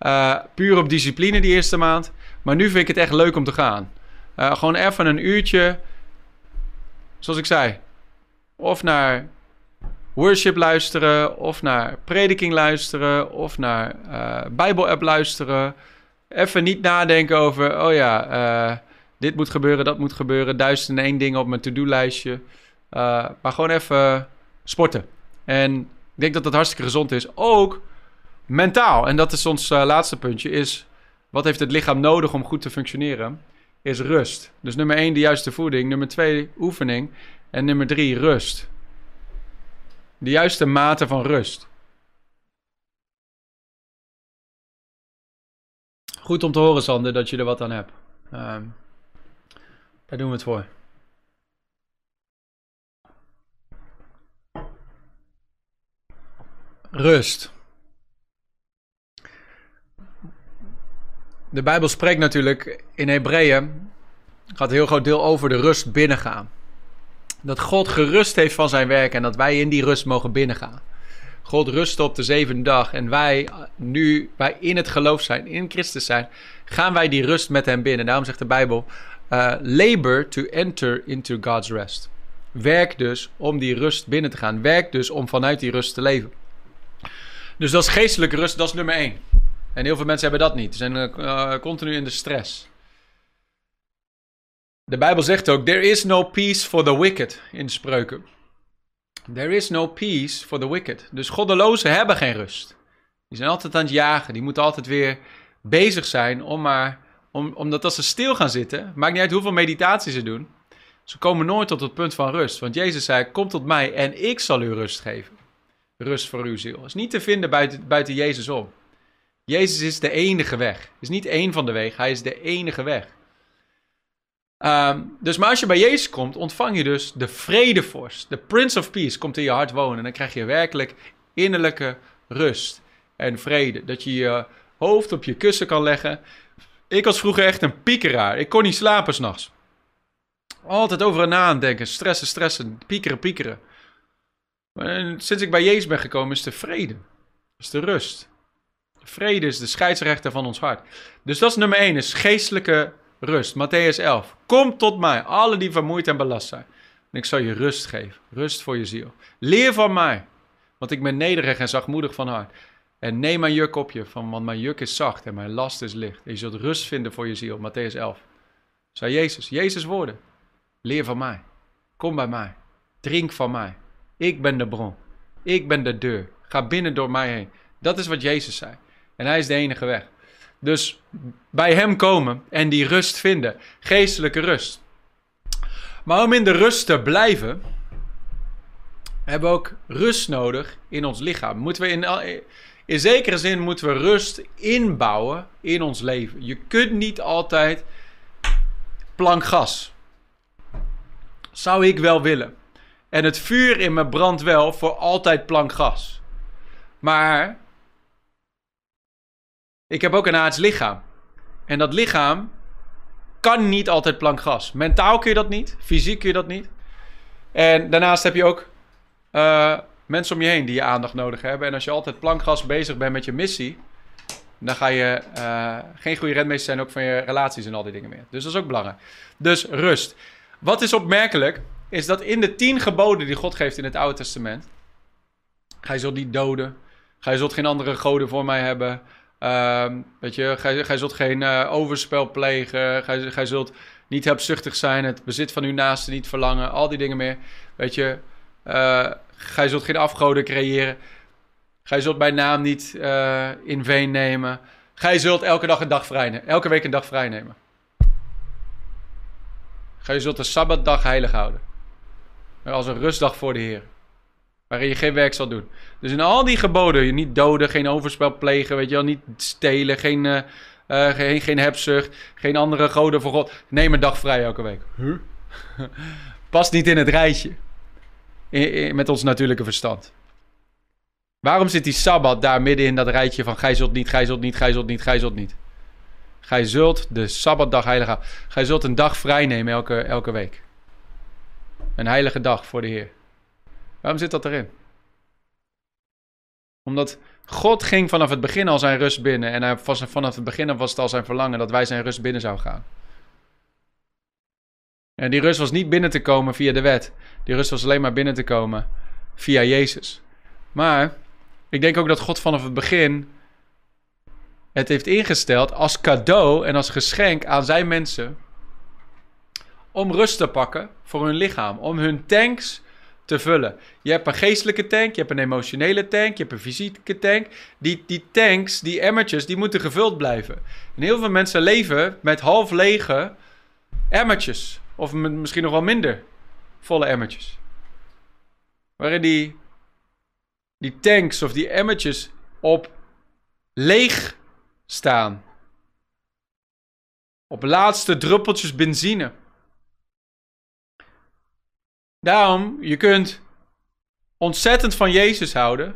uh, puur op discipline die eerste maand. Maar nu vind ik het echt leuk om te gaan. Uh, gewoon even een uurtje, zoals ik zei, of naar worship luisteren, of naar prediking luisteren, of naar uh, Bijbel-app luisteren. Even niet nadenken over, oh ja, dit moet gebeuren, dat moet gebeuren, duizend en één dingen op mijn to-do-lijstje. maar gewoon even sporten. En ik denk dat dat hartstikke gezond is. Ook mentaal. En dat is ons laatste puntje, is wat heeft het lichaam nodig om goed te functioneren? is rust. Dus nummer 1 de juiste voeding, nummer 2 oefening en nummer 3 rust. De juiste mate van rust. Goed om te horen, Sander, dat je er wat aan hebt. Um, daar doen we het voor. Rust. de Bijbel spreekt natuurlijk in Hebreeën, gaat een heel groot deel over de rust binnengaan. Dat God gerust heeft van zijn werk en dat wij in die rust mogen binnengaan. God rust op de zevende dag en wij, nu wij in het geloof zijn, in Christus zijn, gaan wij die rust met hem binnen. Daarom zegt de Bijbel, uh, labor to enter into God's rest. Werk dus om die rust binnen te gaan. Werk dus om vanuit die rust te leven. Dus dat is geestelijke rust, dat is nummer één. En heel veel mensen hebben dat niet. Ze zijn uh, continu in de stress. De Bijbel zegt ook: There is no peace for the wicked in spreuken. There is no peace for the wicked. Dus goddelozen hebben geen rust. Die zijn altijd aan het jagen. Die moeten altijd weer bezig zijn om maar. Om, omdat als ze stil gaan zitten, maakt niet uit hoeveel meditatie ze doen. Ze komen nooit tot het punt van rust. Want Jezus zei: Kom tot mij en ik zal u rust geven. rust voor uw ziel. Is niet te vinden buiten, buiten Jezus om. Jezus is de enige weg. Is niet één van de wegen, hij is de enige weg. Ehm, dus maar als je bij Jezus komt, ontvang je dus de vredevorst. De Prince of Peace komt in je hart wonen. En dan krijg je werkelijk innerlijke rust en vrede. Dat je je hoofd op je kussen kan leggen. Ik was vroeger echt een piekeraar. Ik kon niet slapen s'nachts. Altijd over en na aan denken. Stressen, stressen. Piekeren, piekeren. En sinds ik bij Jezus ben gekomen is de vrede. Is de rust. vrede is de scheidsrechter van ons hart. Dus dat is nummer 1. Is geestelijke rust. Matthäus 11. Kom tot mij, alle die vermoeid en belast zijn. En ik zal je rust geven. Rust voor je ziel. Leer van mij. Want ik ben nederig en zachtmoedig van hart. En neem mijn juk op je, van, want mijn juk is zacht en mijn last is licht. En je zult rust vinden voor je ziel. Matthäus 11. Zei Jezus, Jezus woorden. Leer van mij. Kom bij mij. Drink van mij. Ik ben de bron. Ik ben de deur. Ga binnen door mij heen. Dat is wat Jezus zei. En hij is de enige weg. Dus bij hem komen en die rust vinden. Geestelijke rust. Maar om in de rust te blijven, hebben we ook rust nodig in ons lichaam. Moeten we in, in zekere zin moeten we rust inbouwen in ons leven. Je kunt niet altijd plankgas. Zou ik wel willen. En het vuur in me brandt wel voor altijd plankgas. Maar ik heb ook een aards lichaam. En dat lichaam kan niet altijd plankgas. Mentaal kun je dat niet. Fysiek kun je dat niet. En daarnaast heb je ook uh, mensen om je heen die je aandacht nodig hebben. En als je altijd plankgas bezig bent met je missie, dan ga je uh, geen goede redmeester zijn ook van je relaties en al die dingen meer. Dus dat is ook belangrijk. Dus rust. Wat is opmerkelijk, is dat in de tien geboden die God geeft in het Oude Testament, ga je zult niet doden, ga je zult geen andere goden voor mij hebben, uh, weet je, gij, gij zult geen uh, overspel plegen, gij, gij zult niet hebzuchtig zijn, het bezit van uw naaste niet verlangen, al die dingen meer, weet je, uh, gij zult geen afgoden creëren, gij zult bij naam niet uh, in veen nemen, gij zult elke dag een dag vrij nemen, elke week een dag vrij nemen. Gij zult de Sabbatdag heilig houden. Als een rustdag voor de Heer. Waarin je geen werk zal doen. Dus in al die geboden, je niet doden, geen overspel plegen, weet je wel, niet stelen, geen, uh, uh, geen, geen hebzucht, geen andere goden voor God. Neem een dag vrij elke week. Huh? Past niet in het rijtje. Met ons natuurlijke verstand. Waarom zit die Sabbat daar midden in dat rijtje van gij zult niet, gij zult niet, gij zult niet, gij zult niet? Gij zult de Sabbatdag heilig houden. Gij zult een dag vrij nemen elke, elke week. Een heilige dag voor de Heer. Waarom zit dat erin? Omdat God ging vanaf het begin al zijn rust binnen. En hij was, vanaf het begin was het al zijn verlangen dat wij zijn rust binnen zouden gaan. En die rust was niet binnen te komen via de wet. Die rust was alleen maar binnen te komen via Jezus. Maar ik denk ook dat God vanaf het begin het heeft ingesteld als cadeau en als geschenk aan zijn mensen om rust te pakken voor hun lichaam, om hun tanks te vullen. Je hebt een geestelijke tank, je hebt een emotionele tank, je hebt een fysieke tank. Die, die tanks, die emmertjes, die moeten gevuld blijven. En heel veel mensen leven met half lege emmertjes. Of misschien nog wel minder volle emmertjes. Waarin die, die tanks of die emmertjes op leeg staan. Op laatste druppeltjes benzine. Daarom, je kunt ontzettend van Jezus houden.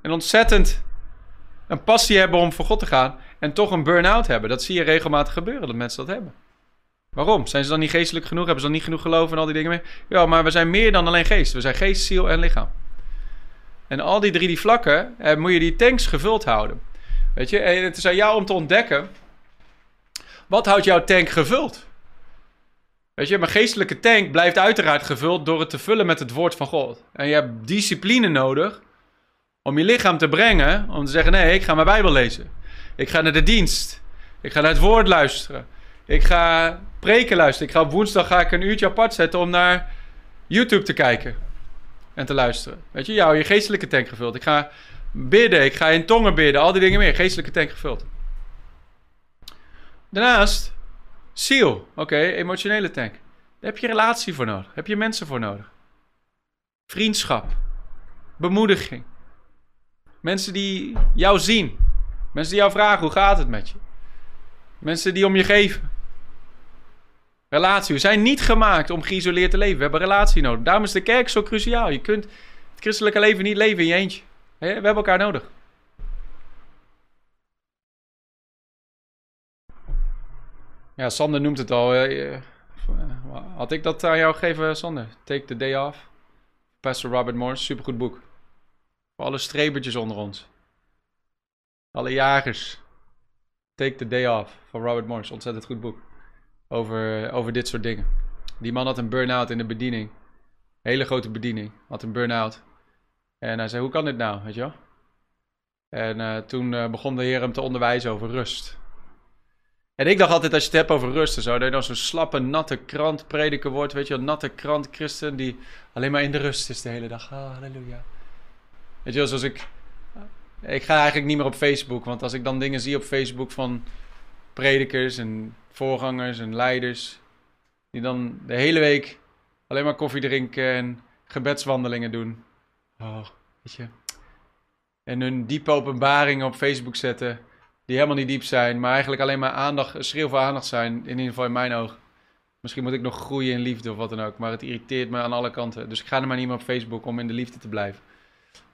En ontzettend een passie hebben om voor God te gaan. En toch een burn-out hebben. Dat zie je regelmatig gebeuren, dat mensen dat hebben. Waarom? Zijn ze dan niet geestelijk genoeg? Hebben ze dan niet genoeg geloof en al die dingen meer? Ja, maar we zijn meer dan alleen geest. We zijn geest, ziel en lichaam. En al die drie die vlakken eh, moet je die tanks gevuld houden. Weet je, en het is aan jou om te ontdekken. Wat houdt jouw tank gevuld? Weet je, mijn geestelijke tank blijft uiteraard gevuld door het te vullen met het woord van God. En je hebt discipline nodig om je lichaam te brengen, om te zeggen: nee, ik ga mijn Bijbel lezen. Ik ga naar de dienst. Ik ga naar het woord luisteren. Ik ga preken luisteren. Ik ga op woensdag ga ik een uurtje apart zetten om naar YouTube te kijken en te luisteren. Weet je, jou je geestelijke tank gevuld. Ik ga bidden, ik ga in tongen bidden, al die dingen meer. Geestelijke tank gevuld. Daarnaast Ziel, oké, emotionele tank. Daar heb je relatie voor nodig. Heb je mensen voor nodig. Vriendschap. bemoediging. Mensen die jou zien. Mensen die jou vragen hoe gaat het met je. Mensen die om je geven. Relatie. We zijn niet gemaakt om geïsoleerd te leven. We hebben relatie nodig. Daarom is de kerk zo cruciaal. Je kunt het christelijke leven niet leven in je eentje. We hebben elkaar nodig. Ja, Sander noemt het al. Eh, had ik dat aan jou gegeven, Sander? Take the day off. Pastor Robert Morris, supergoed boek. Voor alle strebertjes onder ons. Alle jagers. Take the day off van Robert Morris, ontzettend goed boek. Over, over dit soort dingen. Die man had een burn-out in de bediening. Hele grote bediening. Had een burn-out. En hij zei, hoe kan dit nou, weet je wel? En uh, toen uh, begon de Heer hem te onderwijzen over rust. En ik dacht altijd, als je het hebt over rust en zo, dat je dan zo'n slappe, natte krant prediker wordt. Weet je wel, natte krant christen die alleen maar in de rust is de hele dag. Halleluja. Weet je wel, zoals ik... Ik ga eigenlijk niet meer op Facebook, want als ik dan dingen zie op Facebook van predikers en voorgangers en leiders, die dan de hele week alleen maar koffie drinken en gebedswandelingen doen. Oh, weet je. En hun diepe openbaringen op Facebook zetten die helemaal niet diep zijn, maar eigenlijk alleen maar aandacht, schreeuw voor aandacht zijn, in ieder geval in mijn oog. Misschien moet ik nog groeien in liefde of wat dan ook, maar het irriteert me aan alle kanten. Dus ik ga er maar niet meer op Facebook om in de liefde te blijven.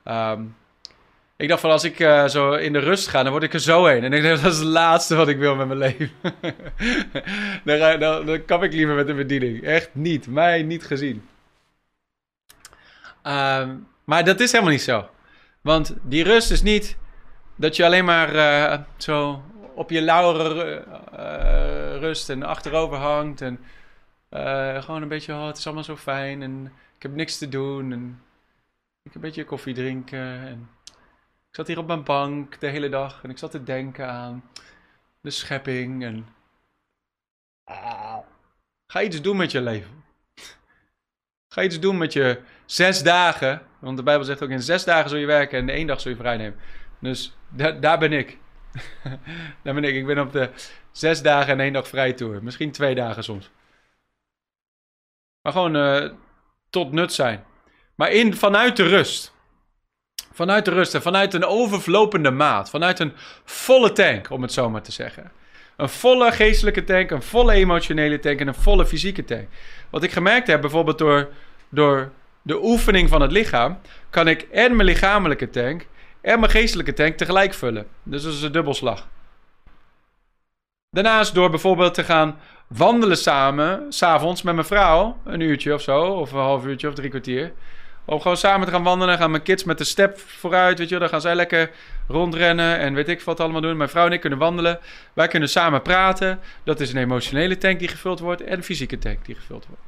Um, ik dacht van als ik uh, zo in de rust ga, dan word ik er zo heen. En ik denk dat is het laatste wat ik wil met mijn leven. dan, dan, dan kap ik liever met de bediening. Echt niet. Mij niet gezien. Um, maar dat is helemaal niet zo. Want die rust is niet dat je alleen maar uh, zo op je lauren uh, rust en achterover hangt. En gewoon een beetje, oh, het is allemaal zo fijn en ik heb niks te doen. En ik een beetje koffie drinken. En ik zat hier op mijn bank de hele dag en ik zat te denken aan de schepping. En ga iets doen met je leven. Ga iets doen met je zes dagen. Want de Bijbel zegt ook in zes dagen zul je werken en in één dag zul je vrij nemen. Dus daar ben ik. daar ben ik. Ik ben op de zes dagen en één dag vrij tour. Misschien twee dagen soms. Maar gewoon uh, tot nut zijn. Maar in, vanuit de rust. Vanuit de rust en vanuit een overvlopende maat. Vanuit een volle tank, om het zo maar te zeggen. Een volle geestelijke tank, een volle emotionele tank en een volle fysieke tank. Wat ik gemerkt heb, bijvoorbeeld door, door de oefening van het lichaam, kan ik en mijn lichamelijke tank en mijn geestelijke tank tegelijk vullen. Dus dat is een dubbelslag. Daarnaast door bijvoorbeeld te gaan wandelen samen, s'avonds met mijn vrouw, een uurtje of zo, of een half uurtje of drie kwartier. Om gewoon samen te gaan wandelen, gaan mijn kids met de step vooruit, weet je Dan gaan zij lekker rondrennen en weet ik wat allemaal doen. Mijn vrouw en ik kunnen wandelen. Wij kunnen samen praten. Dat is een emotionele tank die gevuld wordt en een fysieke tank die gevuld wordt.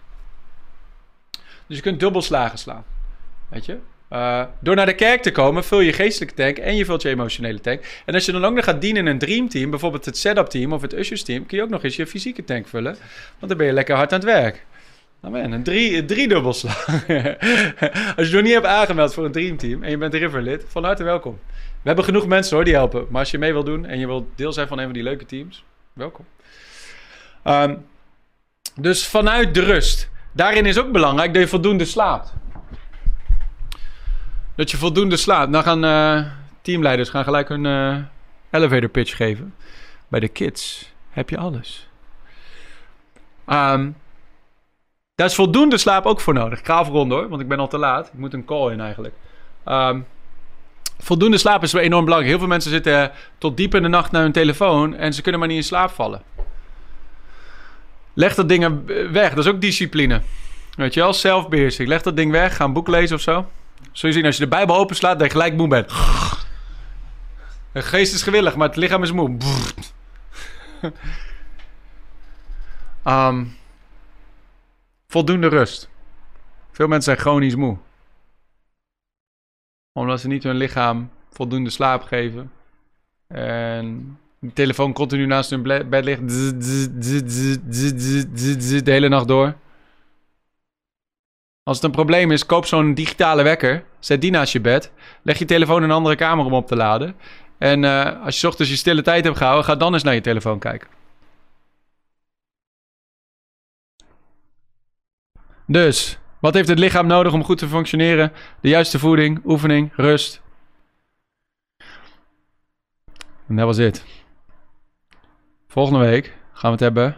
Dus je kunt dubbelslagen slaan, weet je. Uh, door naar de kerk te komen, vul je geestelijke tank en je vult je emotionele tank. En als je dan ook nog gaat dienen in een dreamteam, bijvoorbeeld het setup team of het ushers team, kun je ook nog eens je fysieke tank vullen. Want dan ben je lekker hard aan het werk. Amen, een drie, drie dubbelslag. als je nog niet hebt aangemeld voor een dreamteam en je bent Riverlid, van harte welkom. We hebben genoeg mensen hoor die helpen. Maar als je mee wil doen en je wilt deel zijn van een van die leuke teams, welkom. Um, dus vanuit de rust. Daarin is ook belangrijk dat je voldoende slaapt. Dat je voldoende slaapt. Dan gaan uh, teamleiders gaan gelijk hun uh, elevator pitch geven. Bij de kids heb je alles. Um, daar is voldoende slaap ook voor nodig. Ik ga afronden hoor, want ik ben al te laat. Ik moet een call in eigenlijk. Um, voldoende slaap is enorm belangrijk. Heel veel mensen zitten tot diep in de nacht naar hun telefoon en ze kunnen maar niet in slaap vallen. Leg dat ding weg. Dat is ook discipline. Weet je wel, zelfbeheersing. Leg dat ding weg. Ga een boek lezen of zo. Zul je zien, als je de Bijbel openslaat, dat je gelijk moe bent. De geest is gewillig, maar het lichaam is moe. um, voldoende rust. Veel mensen zijn chronisch moe. Omdat ze niet hun lichaam voldoende slaap geven. En de telefoon continu naast hun bed ligt. De hele nacht door. Als het een probleem is, koop zo'n digitale wekker. Zet die naast je bed. Leg je telefoon in een andere kamer om op te laden. En uh, als je ochtends je stille tijd hebt gehouden, ga dan eens naar je telefoon kijken. Dus, Wat heeft het lichaam nodig om goed te functioneren? De juiste voeding, oefening, rust. En dat was het. Volgende week gaan we het hebben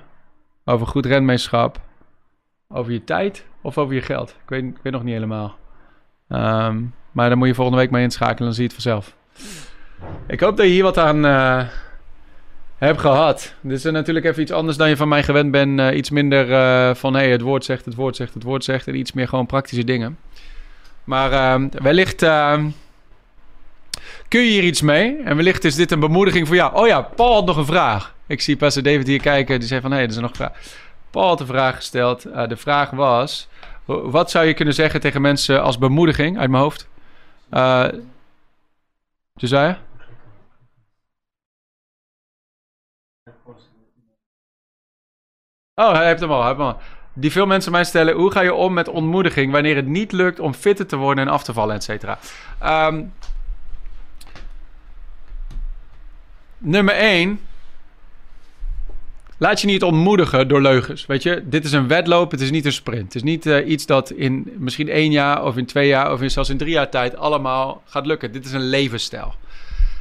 over goed renmeesterschap. Over je tijd of over je geld. Ik weet, ik weet nog niet helemaal. Ehm, maar dan moet je volgende week mee inschakelen, dan zie je het vanzelf. Ik hoop dat je hier wat aan uh, hebt gehad. Dit is natuurlijk even iets anders dan je van mij gewend bent. Uh, iets minder uh, van hey, het woord zegt, het woord zegt, het woord zegt. En iets meer gewoon praktische dingen. Maar ehm, wellicht ehm, kun je hier iets mee. En wellicht is dit een bemoediging voor jou. Oh ja, Paul had nog een vraag. Ik zie Pastor David hier kijken. Die zei van, hé, hey, er is nog een vraag. Paul had een vraag gesteld. Uh, de vraag was... Wat zou je kunnen zeggen tegen mensen als bemoediging uit mijn hoofd? Uh, Josiah? Oh, hij heeft hem al. Hij hem al. Die veel mensen mij stellen: hoe ga je om met ontmoediging wanneer het niet lukt om fitter te worden en af te vallen, et cetera? Um, nummer 1. Laat je niet ontmoedigen door leugens. Weet je, dit is een wedloop, het is niet een sprint. Het is niet uh, iets dat in misschien één jaar of in twee jaar of in, zelfs in drie jaar tijd allemaal gaat lukken. Dit is een levensstijl.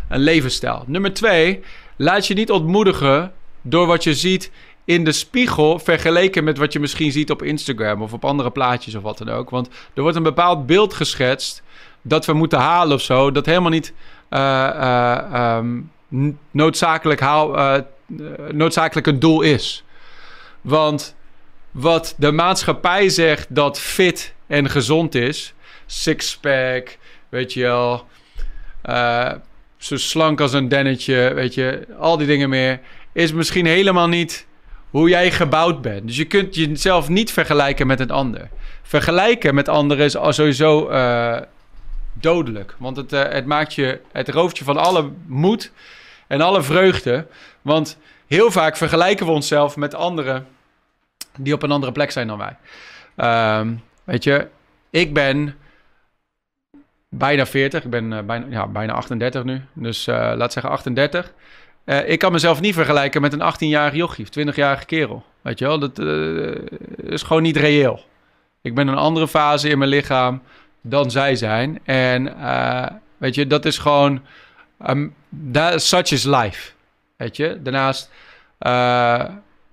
Een levensstijl. Nummer twee, laat je niet ontmoedigen door wat je ziet in de spiegel vergeleken met wat je misschien ziet op Instagram of op andere plaatjes of wat dan ook. Want er wordt een bepaald beeld geschetst dat we moeten halen of zo, dat helemaal niet uh, uh, um, noodzakelijk haal, uh, noodzakelijk een doel is. Want wat de maatschappij zegt dat fit en gezond is, sixpack, weet je wel, zo slank als een dennetje, weet je, al die dingen meer, is misschien helemaal niet hoe jij gebouwd bent. Dus je kunt jezelf niet vergelijken met een ander. Vergelijken met anderen is sowieso uh, dodelijk. Want het, uh, het maakt je, het rooft je van alle moed en alle vreugde. Want heel vaak vergelijken we onszelf met anderen die op een andere plek zijn dan wij. Um, weet je, ik ben bijna 40. Ik ben uh, bijna, ja, bijna 38 nu. Dus laat zeggen 38. Uh, ik kan mezelf niet vergelijken met een 18-jarige jochie of 20-jarige kerel. Weet je wel, dat is gewoon niet reëel. Ik ben een andere fase in mijn lichaam dan zij zijn. En weet je, dat is gewoon... Um, such is life. Weet je, daarnaast...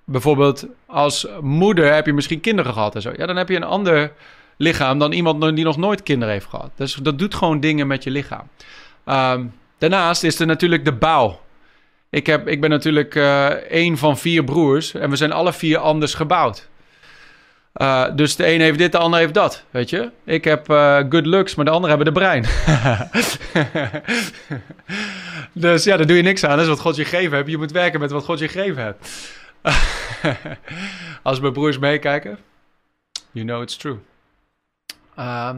bijvoorbeeld als moeder heb je misschien kinderen gehad en zo. Ja, dan heb je een ander lichaam dan iemand die nog nooit kinderen heeft gehad. Dus dat doet gewoon dingen met je lichaam. Um, daarnaast is er natuurlijk de bouw. Ik, heb, ik ben natuurlijk uh, één van vier broers en we zijn alle vier anders gebouwd. Uh, dus de een heeft dit, de ander heeft dat, weet je. Ik heb uh, good looks, maar de anderen hebben de brein. dus ja, daar doe je niks aan. Dat is wat God je gegeven hebt. Je moet werken met wat God je gegeven hebt. Als mijn broers meekijken, you know it's true. Uh,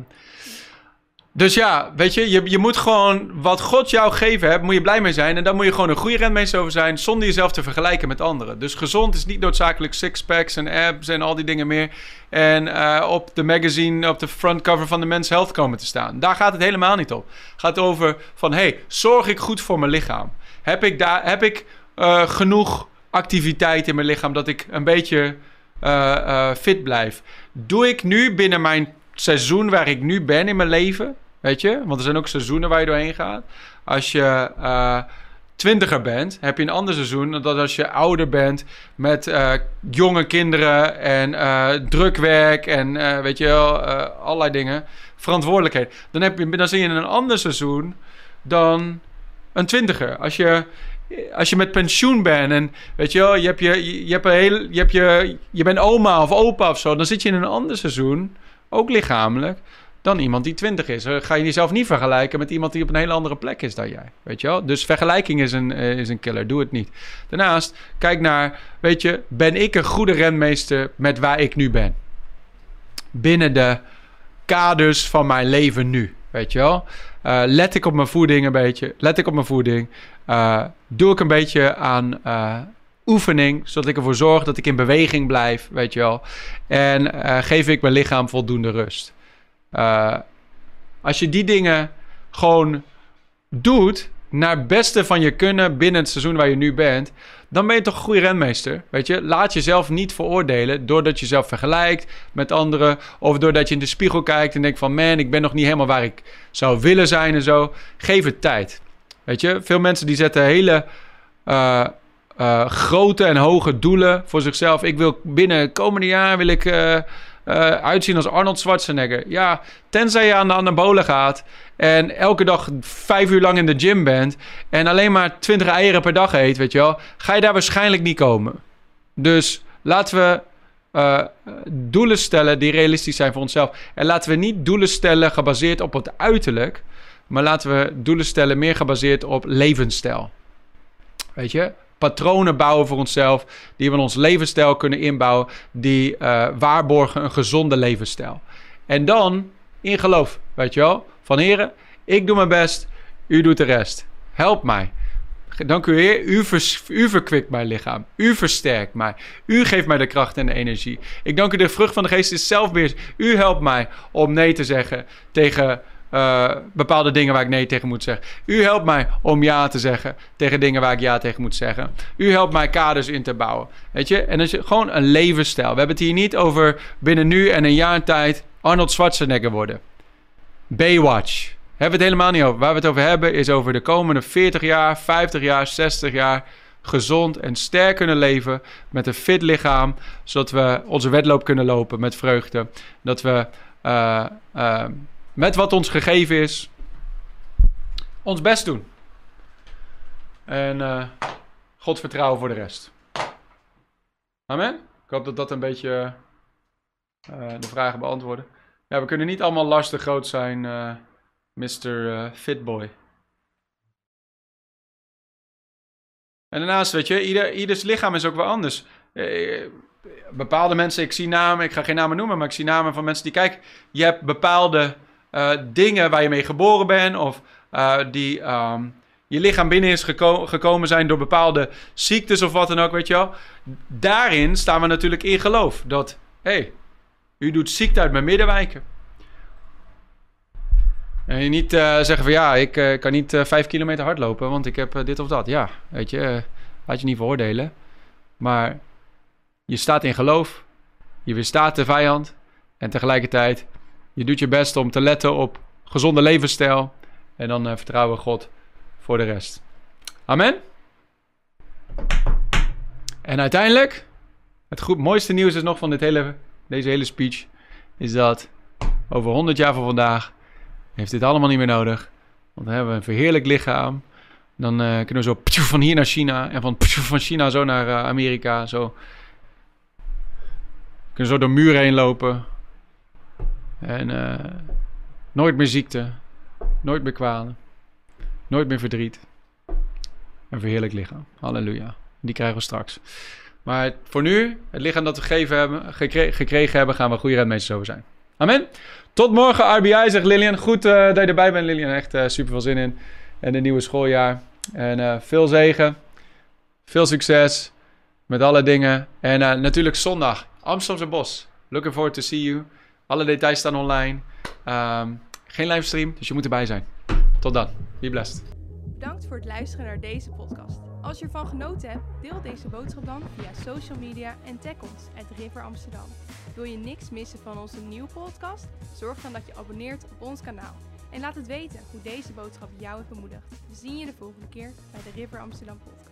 dus ja, weet je, je, je moet gewoon wat God jou gegeven hebt, moet je blij mee zijn. En dan moet je gewoon een goede renmeester over zijn, zonder jezelf te vergelijken met anderen. Dus gezond is niet noodzakelijk sixpacks en abs en al die dingen meer. En uh, op de magazine, op de frontcover van de Men's Health komen te staan. Daar gaat het helemaal niet op. Het gaat over van, hey, zorg ik goed voor mijn lichaam? Heb ik, daar, heb ik uh, genoeg activiteit in mijn lichaam dat ik een beetje uh, fit blijf? Doe ik nu binnen mijn seizoen waar ik nu ben in mijn leven. Weet je? Want er zijn ook seizoenen waar je doorheen gaat. Als je uh, twintiger bent, heb je een ander seizoen dan als je ouder bent met uh, jonge kinderen en uh, drukwerk en weet je wel, allerlei dingen. Verantwoordelijkheid. Dan, heb je, dan zit je in een ander seizoen dan een twintiger. Als je als je met pensioen bent en weet je wel, je, hebt je, je, hebt een heel, je, hebt je, je bent oma of opa of zo, dan zit je in een ander seizoen ook lichamelijk, dan iemand die 20 is. Ga je jezelf niet vergelijken met iemand die op een hele andere plek is dan jij. Weet je wel? Dus vergelijking is een, uh, is een killer. Doe het niet. Daarnaast, kijk naar, weet je, ben ik een goede renmeester met waar ik nu ben? Binnen de kaders van mijn leven nu. Weet je wel? Uh, let ik op mijn voeding een beetje? Let ik op mijn voeding? Doe ik een beetje aan oefening, zodat ik ervoor zorg dat ik in beweging blijf, weet je wel. En geef ik mijn lichaam voldoende rust. Uh, als je die dingen gewoon doet, naar het beste van je kunnen binnen het seizoen waar je nu bent, dan ben je toch een goede renmeester. Weet je, laat jezelf niet veroordelen doordat je jezelf vergelijkt met anderen. Of doordat je in de spiegel kijkt en denkt van man, ik ben nog niet helemaal waar ik zou willen zijn en zo. Geef het tijd. Weet je, veel mensen die zetten hele uh, uh, grote en hoge doelen voor zichzelf. Ik wil binnen het komende jaar wil ik uitzien als Arnold Schwarzenegger. Ja, tenzij je aan de anabolen gaat en elke dag vijf uur lang in de gym bent en alleen maar 20 eieren per dag eet, weet je wel, ga je daar waarschijnlijk niet komen. Dus laten we uh, doelen stellen die realistisch zijn voor onszelf. En laten we niet doelen stellen gebaseerd op het uiterlijk, maar laten we doelen stellen meer gebaseerd op levensstijl. Weet je? Patronen bouwen voor onszelf, die we in ons levensstijl kunnen inbouwen, die uh, waarborgen een gezonde levensstijl. En dan in geloof, weet je wel? Van heren, ik doe mijn best, u doet de rest. Help mij. Dank u Heer, u, vers, u verkwikt mijn lichaam. U versterkt mij. U geeft mij de kracht en de energie. Ik dank u, de vrucht van de geest is zelfbeheers. U helpt mij om nee te zeggen tegen uh, bepaalde dingen waar ik nee tegen moet zeggen. U helpt mij om ja te zeggen tegen dingen waar ik ja tegen moet zeggen. U helpt mij kaders in te bouwen. Weet je? En dat is gewoon een levensstijl. We hebben het hier niet over binnen nu en een jaar tijd Arnold Schwarzenegger worden. Baywatch. Hebben we het helemaal niet over. Waar we het over hebben is over de komende 40 jaar, 50 jaar, 60 jaar gezond en sterk kunnen leven met een fit lichaam, zodat we onze wedloop kunnen lopen met vreugde. Dat we uh, uh, met wat ons gegeven is, ons best doen. En uh, God vertrouwen voor de rest. Amen. Ik hoop dat dat een beetje de vragen beantwoorden. Ja, we kunnen niet allemaal lastig groot zijn, uh, Mr. Uh, Fitboy. En daarnaast, weet je, ieder, ieders lichaam is ook wel anders. Eh, bepaalde mensen, ik zie namen, ik ga geen namen noemen, maar ik zie namen van mensen die kijken. Je hebt bepaalde dingen waar je mee geboren bent, of uh, die um, je lichaam binnen is geko gekomen zijn door bepaalde ziektes of wat dan ook, weet je. Daarin staan we natuurlijk in geloof. Dat, hé, hey, u doet ziekte uit mijn middenwijken. En niet uh, zeggen van ja, ik kan niet vijf kilometer hardlopen, want ik heb dit of dat. Ja, weet je, laat je niet veroordelen. Maar je staat in geloof, je weerstaat de vijand en tegelijkertijd je doet je best om te letten op gezonde levensstijl en dan vertrouwen God voor de rest. Amen. En uiteindelijk, het goed, mooiste nieuws is nog van dit hele deze hele speech, is dat over 100 jaar van vandaag heeft dit allemaal niet meer nodig. Want dan hebben we een verheerlijk lichaam. Dan uh, kunnen we zo van hier naar China en van, van China zo naar uh, Amerika. Zo. We kunnen zo door muren heen lopen. En uh, nooit meer ziekte. Nooit meer kwalen. Nooit meer verdriet. Een verheerlijk lichaam. Halleluja. Die krijgen we straks. Maar voor nu, het lichaam dat we gegeven hebben, gekre gekregen hebben, gaan we goede redmeesters over zijn. Amen. Tot morgen, RBI, zegt Lilian. Goed uh, dat je erbij bent, Lilian. Echt uh, super veel zin in. En een nieuwe schooljaar. En veel zegen. Veel succes. Met alle dingen. En natuurlijk zondag, Amsterdamse Bos. Looking forward to see you. Alle details staan online. Um, geen livestream, dus je moet erbij zijn. Tot dan. Be blessed. Bedankt voor het luisteren naar deze podcast. Als je ervan genoten hebt, deel deze boodschap dan via social media en tag ons at River Amsterdam. Wil je niks missen van onze nieuwe podcast? Zorg dan dat je abonneert op ons kanaal. En laat het weten hoe deze boodschap jou heeft bemoedigd. We zien je de volgende keer bij de River Amsterdam podcast.